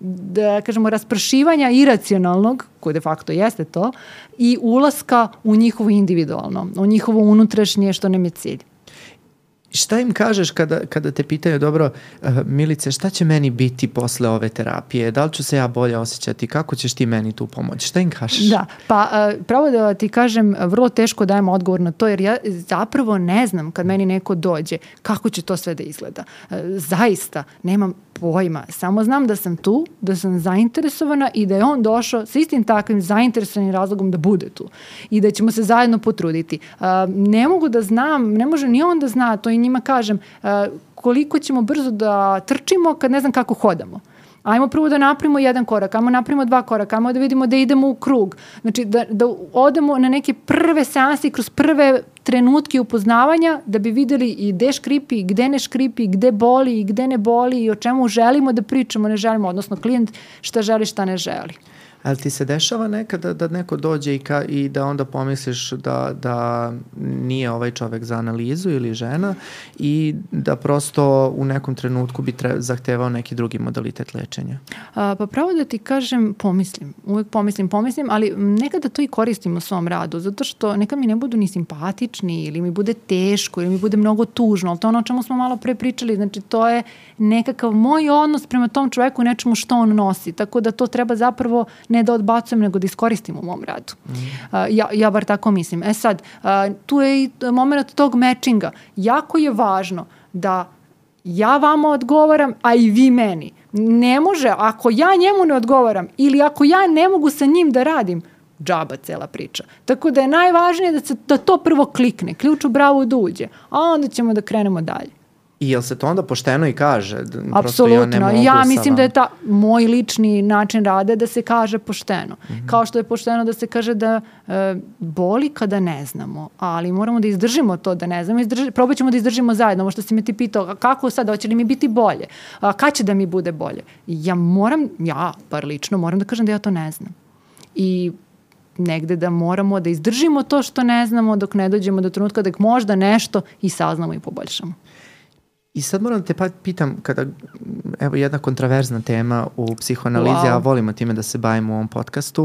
da kažemo raspršivanja iracionalnog, koje de facto jeste to, i ulaska u njihovo individualno, u njihovo unutrašnje što nam je cilj.
Šta im kažeš kada, kada te pitaju, dobro, uh, Milice, šta će meni biti posle ove terapije? Da li ću se ja bolje osjećati? Kako ćeš ti meni tu pomoći? Šta im kažeš?
Da, pa uh, pravo da ti kažem, vrlo teško dajem odgovor na to, jer ja zapravo ne znam kad meni neko dođe kako će to sve da izgleda. Zaista, nemam pojma. Samo znam da sam tu, da sam zainteresovana i da je on došao sa istim takvim zainteresovanim razlogom da bude tu. I da ćemo se zajedno potruditi. Uh, ne mogu da znam, ne može ni on da zna, to i njima kažem, uh, koliko ćemo brzo da trčimo kad ne znam kako hodamo. Ajmo prvo da napravimo jedan korak, ajmo napravimo dva koraka, ajmo da vidimo da idemo u krug. Znači da, da odemo na neke prve seanse kroz prve trenutke upoznavanja da bi videli i gde škripi, gde ne škripi, gde boli i gde ne boli i o čemu želimo da pričamo, ne želimo, odnosno klijent šta želi, šta ne želi.
Ali ti se dešava nekada da neko dođe i, ka, i da onda pomisliš da, da nije ovaj čovek za analizu ili žena i da prosto u nekom trenutku bi tre, zahtevao neki drugi modalitet lečenja?
A, pa pravo da ti kažem, pomislim. Uvek pomislim, pomislim, ali nekada to i koristim u svom radu, zato što neka mi ne budu ni simpatični ili mi bude teško ili mi bude mnogo tužno, ali to ono o čemu smo malo pre pričali, znači to je nekakav moj odnos prema tom čoveku, nečemu što on nosi, tako da to treba zapravo ne da odbacujem, nego da iskoristim u mom radu. Mm. Uh, ja, ja bar tako mislim. E sad, uh, tu je i moment tog matchinga. Jako je važno da ja vama odgovaram, a i vi meni. Ne može, ako ja njemu ne odgovaram ili ako ja ne mogu sa njim da radim, džaba cela priča. Tako da je najvažnije da, se, da to prvo klikne, ključ u bravu da uđe, a onda ćemo da krenemo dalje.
I jel se to onda pošteno i kaže?
Apsolutno.
Ja,
ja mislim da je ta moj lični način rade da se kaže pošteno. Mm -hmm. Kao što je pošteno da se kaže da e, boli kada ne znamo, ali moramo da izdržimo to da ne znamo. Izdrži, probat ćemo da izdržimo zajedno. Ovo što si me ti pitao, kako sad, hoće li mi biti bolje? A, kad će da mi bude bolje? Ja moram, ja bar lično moram da kažem da ja to ne znam. I negde da moramo da izdržimo to što ne znamo dok ne dođemo do trenutka da možda nešto i saznamo i poboljšamo.
I sad moram te pa pitam, kada, evo jedna kontraverzna tema u psihoanalizi, wow. a volimo time da se bavimo u ovom podcastu,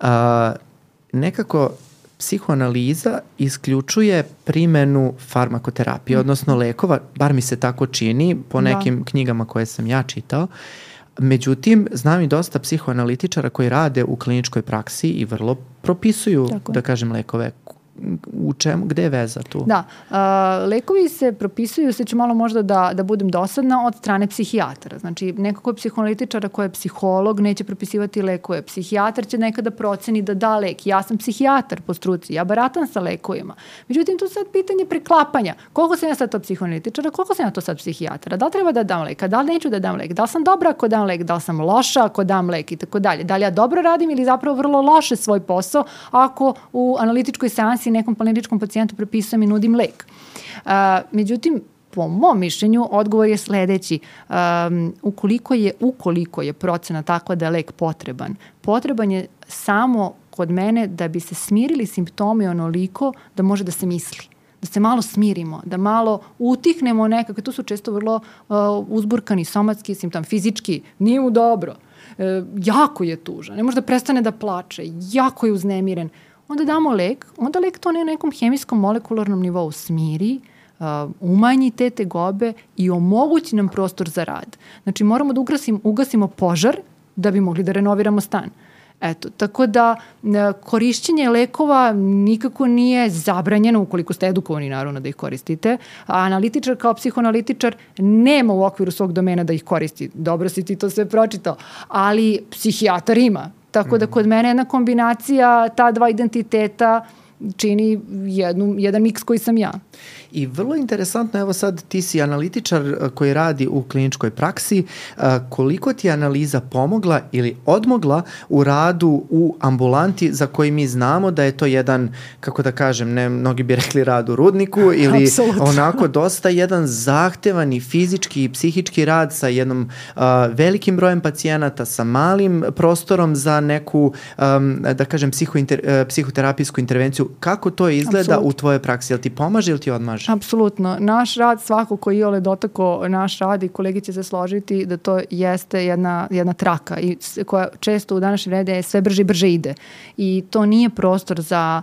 uh, nekako psihoanaliza isključuje primenu farmakoterapije, mm. odnosno lekova, bar mi se tako čini po da. nekim da. knjigama koje sam ja čitao. Međutim, znam i dosta psihoanalitičara koji rade u kliničkoj praksi i vrlo propisuju, Tako. da kažem, lekove u čemu, gde je veza tu?
Da, uh, lekovi se propisuju, se ću malo možda da, da budem dosadna, od strane psihijatara. Znači, neko ko je psihoanalitičara, ko je psiholog, neće propisivati lekove. Psihijatar će nekada proceni da da lek. Ja sam psihijatar po struci, ja baratam sa lekovima. Međutim, tu sad pitanje preklapanja. Koliko sam ja sad to psihoanalitičara, koliko sam ja to sad psihijatara? Da li treba da dam lek, da li neću da dam lek? Da li sam dobra ako dam lek, da li sam loša ako dam lek i tako dalje? Da li ja dobro radim ili zapravo vrlo loše svoj posao ako u analitičkoj seansi si nekom planetičkom pacijentu prepisujem i nudim lek. Uh, međutim, po mom mišljenju, odgovor je sledeći. Um, ukoliko, je, ukoliko je procena takva da je lek potreban, potreban je samo kod mene da bi se smirili simptomi onoliko da može da se misli. Da se malo smirimo, da malo utihnemo nekako, tu su često vrlo uh, uzburkani somatski simptom, fizički, nije mu dobro, e, jako je tužan, ne može da prestane da plače, jako je uznemiren onda damo lek, onda lek to na nekom hemijskom molekularnom nivou smiri, uh, umanji te tegobe i omogući nam prostor za rad. Znači moramo da ugasimo, ugasimo požar da bi mogli da renoviramo stan. Eto, tako da uh, korišćenje lekova nikako nije zabranjeno ukoliko ste edukovani naravno da ih koristite, a analitičar kao psihoanalitičar nema u okviru svog domena da ih koristi. Dobro si ti to sve pročitao, ali psihijatar ima. Tako da kod mene jedna kombinacija ta dva identiteta čini jednu, jedan miks koji sam ja.
I vrlo interesantno, evo sad ti si analitičar eh, koji radi u kliničkoj praksi, eh, koliko ti je analiza pomogla ili odmogla u radu u ambulanti za koji mi znamo da je to jedan, kako da kažem, ne, mnogi bi rekli rad u rudniku ili Absolutno. onako dosta jedan zahtevan i fizički i psihički rad sa jednom uh, velikim brojem pacijenata, sa malim prostorom za neku, um, da kažem, psihointer, psihoterapijsku intervenciju. Kako to izgleda Absolutno. u tvojoj praksi? Jel ti pomaže ili ti odmaže?
Apsolutno. Naš rad, svako koji ole dotako naš rad i kolegi će se složiti da to jeste jedna, jedna traka i koja često u današnje vrede je sve brže i brže ide. I to nije prostor za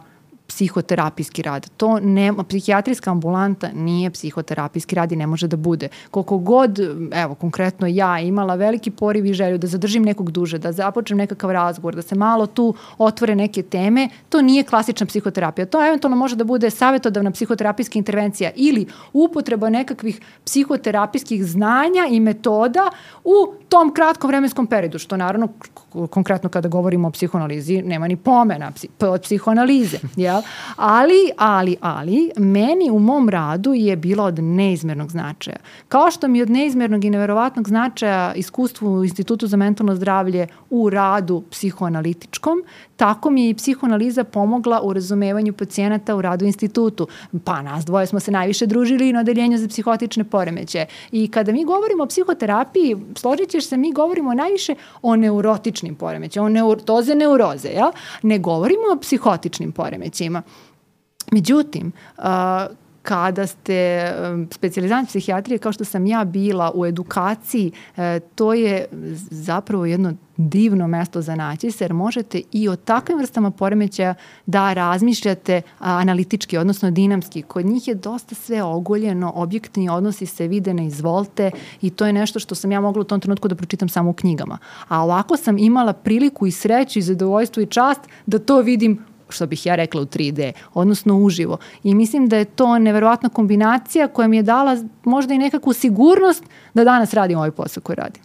psihoterapijski rad. To nema, psihijatrijska ambulanta nije psihoterapijski rad i ne može da bude. Koliko god, evo, konkretno ja imala veliki poriv i želju da zadržim nekog duže, da započnem nekakav razgovor, da se malo tu otvore neke teme, to nije klasična psihoterapija. To eventualno može da bude savjetodavna psihoterapijska intervencija ili upotreba nekakvih psihoterapijskih znanja i metoda u tom kratkom vremenskom periodu, što naravno konkretno kada govorimo o psihoanalizi nema ni pomena od psihoanalize, jel? Ali, ali, ali, meni u mom radu je bilo od neizmernog značaja. Kao što mi od neizmernog i neverovatnog značaja iskustvu u Institutu za mentalno zdravlje u radu psihoanalitičkom, tako mi je i psihoanaliza pomogla u razumevanju pacijenata u radu institutu. Pa nas dvoje smo se najviše družili na odeljenju za psihotične poremeće. I kada mi govorimo o psihoterapiji, složit ćeš se, mi govorimo najviše o neurotičnim poremećima, o neurotoze neuroze, ja? ne govorimo o psihotičnim poremećima. Međutim, kada ste specializant psihijatrije kao što sam ja bila u edukaciji, e, to je zapravo jedno divno mesto za naći se jer možete i o takvim vrstama poremećaja da razmišljate analitički, odnosno dinamski. Kod njih je dosta sve ogoljeno, objektni odnosi se vide na izvolte i to je nešto što sam ja mogla u tom trenutku da pročitam samo u knjigama. A ovako sam imala priliku i sreću i zadovoljstvo i čast da to vidim što bih ja rekla u 3D, odnosno uživo. I mislim da je to neverovatna kombinacija koja mi je dala možda i nekakvu sigurnost da danas radim ovaj posao koji radim.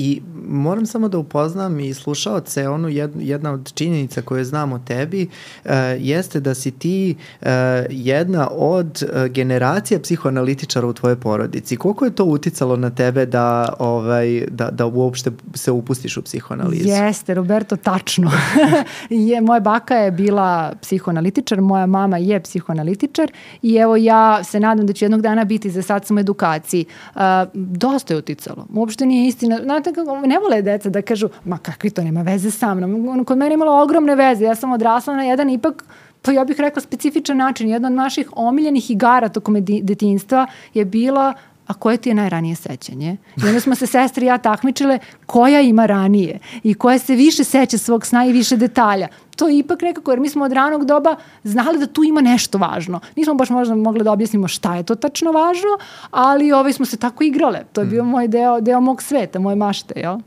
I moram samo da upoznam i slušaoce, onu jedna od činjenica koje znam o tebi uh, jeste da si ti uh, jedna od uh, generacija psihoanalitičara u tvojoj porodici. Koliko je to uticalo na tebe da, ovaj, da, da uopšte se upustiš u psihoanalizu?
Jeste, Roberto, tačno. je, moja baka je bila psihoanalitičar, moja mama je psihoanalitičar i evo ja se nadam da ću jednog dana biti, za sad sam u edukaciji. Uh, dosta je uticalo. Uopšte nije istina. Znate, kako, ne vole deca da kažu, ma kakvi to nema veze sa mnom. Kod mene imalo ogromne veze. Ja sam odrasla na jedan ipak pa ja bih rekla specifičan način. Jedna od naših omiljenih igara tokom detinstva je bila a koje ti je najranije sećanje? I onda smo se sestri i ja takmičile koja ima ranije i koja se više seća svog sna i više detalja. To je ipak nekako, jer mi smo od ranog doba znali da tu ima nešto važno. Nismo baš možda mogli da objasnimo šta je to tačno važno, ali ovaj smo se tako igrale. To je bio mm. moj deo, deo mog sveta, moje mašte, jel?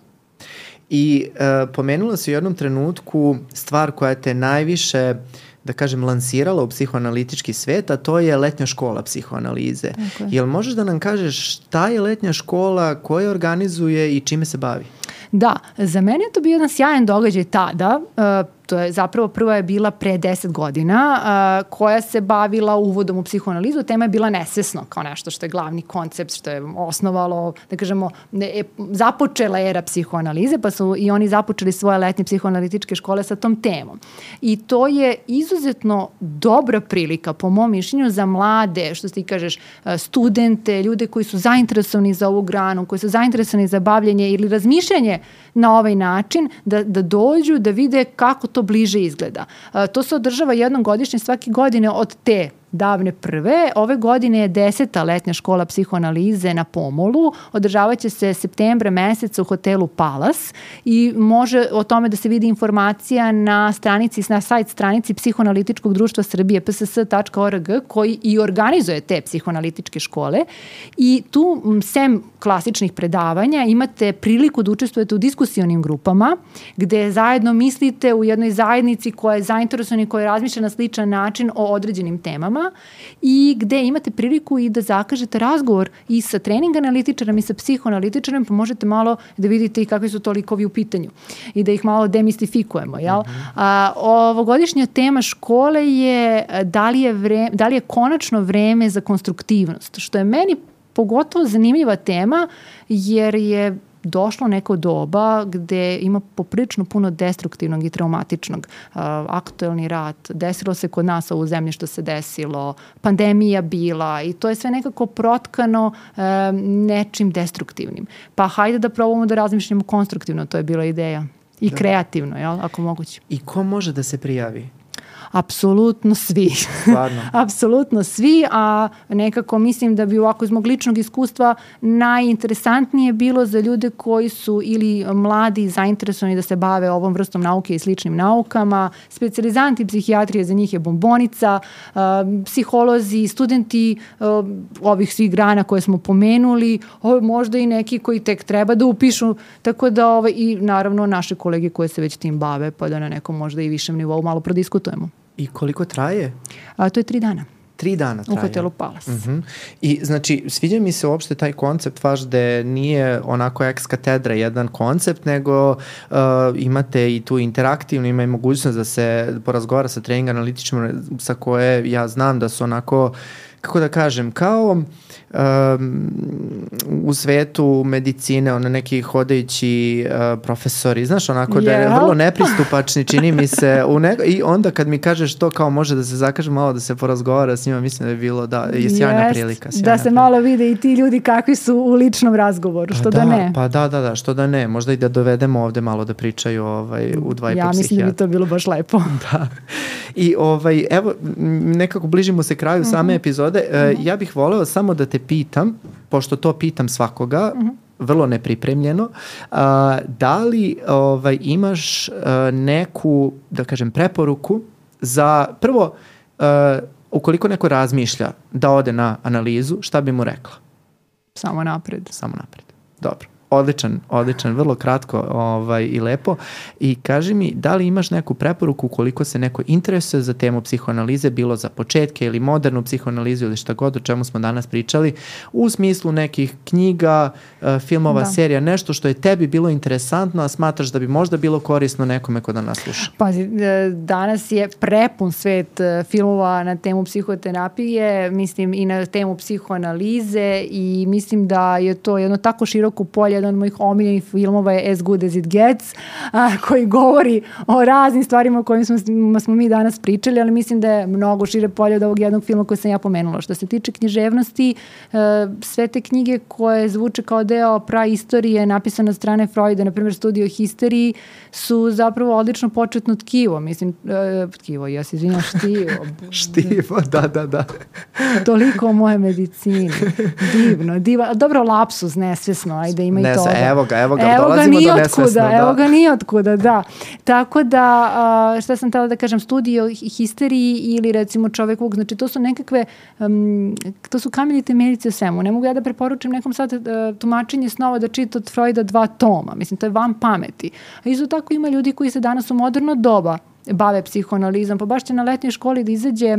I uh, pomenula si u jednom trenutku stvar koja te najviše uh, da kažem, lansirala u psihoanalitički svet, a to je letnja škola psihoanalize. Okay. Jel možeš da nam kažeš šta je letnja škola, ko je organizuje i čime se bavi?
Da, za mene je to bio jedan sjajan događaj tada. Uh, to je zapravo prva je bila pre 10 godina uh, koja se bavila uvodom u psihoanalizu. Tema je bila nesvesno kao nešto što je glavni koncept, što je osnovalo, da kažemo, ne, e, započela era psihoanalize, pa su i oni započeli svoje letnje psihoanalitičke škole sa tom temom. I to je izuzetno dobra prilika, po mom mišljenju, za mlade, što ti kažeš, studente, ljude koji su zainteresovani za ovu granu, koji su zainteresovani za bavljanje ili razmišljanje na ovaj način, da, da dođu, da vide kako to bliže izgleda. To se održava jednom godišnje svake godine od te davne prve. Ove godine je deseta letnja škola psihoanalize na Pomolu. Održavaće se septembra meseca u hotelu Palas i može o tome da se vidi informacija na stranici, na sajt stranici Psihoanalitičkog društva Srbije pss.org koji i organizuje te psihoanalitičke škole i tu sem klasičnih predavanja imate priliku da učestvujete u diskusionim grupama gde zajedno mislite u jednoj zajednici koja je zainteresovana i koja razmišlja na sličan način o određenim temama programa i gde imate priliku i da zakažete razgovor i sa trening analitičarom i sa psihoanalitičarom, pa možete malo da vidite i kakvi su to likovi u pitanju i da ih malo demistifikujemo. Jel? Mm -hmm. A, ovogodišnja tema škole je da li je, vre, da li je konačno vreme za konstruktivnost, što je meni pogotovo zanimljiva tema jer je došlo neko doba gde ima poprično puno destruktivnog i traumatičnog. Uh, aktuelni rat, desilo se kod nas u zemlji što se desilo, pandemija bila i to je sve nekako protkano uh, nečim destruktivnim. Pa hajde da probamo da razmišljamo konstruktivno, to je bila ideja. I da. kreativno, jel, ako moguće.
I ko može da se prijavi?
Apsolutno svi. Stvarno. apsolutno svi, a nekako mislim da bi ovako iz mog ličnog iskustva najinteresantnije bilo za ljude koji su ili mladi zainteresovani da se bave ovom vrstom nauke i sličnim naukama, specializanti psihijatrije za njih je bombonica, psiholozi, studenti ovih svih grana koje smo pomenuli, možda i neki koji tek treba da upišu, tako da ovaj, i naravno naše kolege koje se već tim bave, pa da na nekom možda i višem nivou malo prodiskutujemo.
I koliko traje?
A, to je tri dana.
Tri dana traje.
U hotelu Palas. Uh
mhm. -huh. I znači, sviđa mi se uopšte taj koncept vaš da nije onako ex katedra jedan koncept, nego uh, imate i tu interaktivno, ima i mogućnost da se porazgovara sa trening analitičima sa koje ja znam da su onako, kako da kažem, kao um, u svetu medicine, ono neki hodajući uh, profesori, znaš, onako yeah. da je vrlo nepristupačni, čini mi se, u nego, i onda kad mi kažeš to kao može da se zakaže malo da se porazgovara s njima, mislim da je bilo, da, je sjajna yes, prilika. Sjajna
da se
prilika.
malo vide i ti ljudi kakvi su u ličnom razgovoru, što pa da, da ne.
Pa da, da, da, što da ne, možda i da dovedemo ovde malo da pričaju ovaj, u dva i
Ja mislim da bi to bilo baš lepo.
da. I ovaj, evo, nekako bližimo se kraju mm -hmm. same epizode, mm -hmm. ja bih voleo samo da te pitam, pošto to pitam svakoga, mm -hmm vrlo nepripremljeno, a, da li ovaj, imaš a, neku, da kažem, preporuku za, prvo, a, ukoliko neko razmišlja da ode na analizu, šta bi mu rekla?
Samo napred.
Samo napred. Dobro. Odličan, odličan, vrlo kratko ovaj, i lepo. I kaži mi, da li imaš neku preporuku koliko se neko interesuje za temu psihoanalize, bilo za početke ili modernu psihoanalizu ili šta god o čemu smo danas pričali, u smislu nekih knjiga, eh, filmova, da. serija, nešto što je tebi bilo interesantno, a smatraš da bi možda bilo korisno nekome ko da nas sluša?
Pazi, e, danas je prepun svet e, filmova na temu psihoterapije, mislim i na temu psihoanalize i mislim da je to jedno tako široko polje, jedan od mojih omiljenih filmova je As Good As It Gets, a, koji govori o raznim stvarima o kojim smo, smo mi danas pričali, ali mislim da je mnogo šire polje od ovog jednog filma koji sam ja pomenula. Što se tiče književnosti, e, sve te knjige koje zvuče kao deo praistorije napisane od strane Freuda, na primjer Studio Histeriji, su zapravo odlično početno tkivo. Mislim, e, tkivo, ja se izvinjam, štivo.
štivo, da, da, da.
Toliko o moje medicini. Divno, diva. Dobro, lapsus, nesvesno, ajde, ima
Nes,
i toga.
Evo ga, evo ga, evo dolazimo ga do nesvesno.
Da. Evo ga nije otkuda, da. Tako da, a, šta sam tela da kažem, studio histeriji ili recimo čovek vuk, znači to su nekakve, um, to su kamenje temeljice o svemu. Ne mogu ja da preporučim nekom sad uh, tumačenje snova da čita od Freuda dva toma. Mislim, to je van pameti. A isto tako ima ljudi koji se danas u moderno doba bave psihoanalizom, pa baš će na letnjoj školi da izađe e,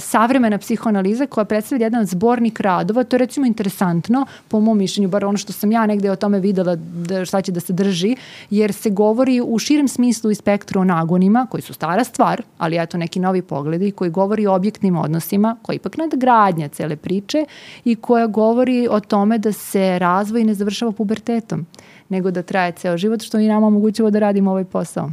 savremena psihoanaliza koja predstavlja jedan zbornik radova, to je recimo interesantno, po mom mišljenju, bar ono što sam ja negde o tome videla da, šta će da se drži, jer se govori u širem smislu i spektru o nagonima, koji su stara stvar, ali eto neki novi pogledi, koji govori o objektnim odnosima, koji ipak nadgradnja cele priče i koja govori o tome da se razvoj ne završava pubertetom, nego da traje ceo život, što i nama omogućava da radimo ovaj posao.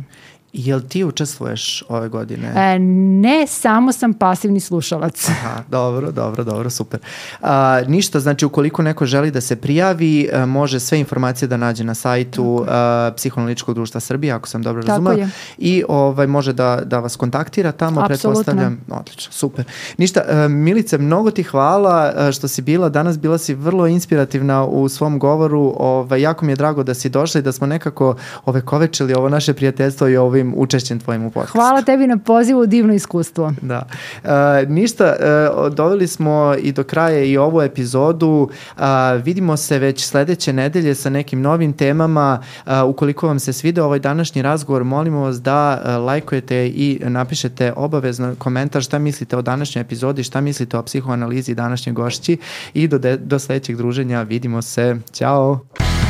Jel ti učestvuješ ove godine?
E, ne, samo sam pasivni slušalac.
Aha, dobro, dobro, dobro, super. A, ništa, znači ukoliko neko želi da se prijavi, a, e, može sve informacije da nađe na sajtu a, Psihoanalitičkog društva Srbije, ako sam dobro razumela. I ovaj, može da, da vas kontaktira tamo, Apsolutno. pretpostavljam. Odlično, super. Ništa, a, e, Milice, mnogo ti hvala a, e, što si bila danas, bila si vrlo inspirativna u svom govoru. Ovaj, jako mi je drago da si došla i da smo nekako ove kovečili ovo naše prijateljstvo i ovim učešćem tvojim u podcastu.
Hvala tebi na pozivu, divno iskustvo.
Da. Uh, ništa, uh, doveli smo i do kraja i ovu epizodu. Uh, vidimo se već sledeće nedelje sa nekim novim temama. Uh, ukoliko vam se svide ovaj današnji razgovor, molimo vas da uh, lajkujete i napišete obavezno komentar šta mislite o današnjoj epizodi, šta mislite o psihoanalizi današnje gošći i do, de, do sledećeg druženja vidimo se. Ćao!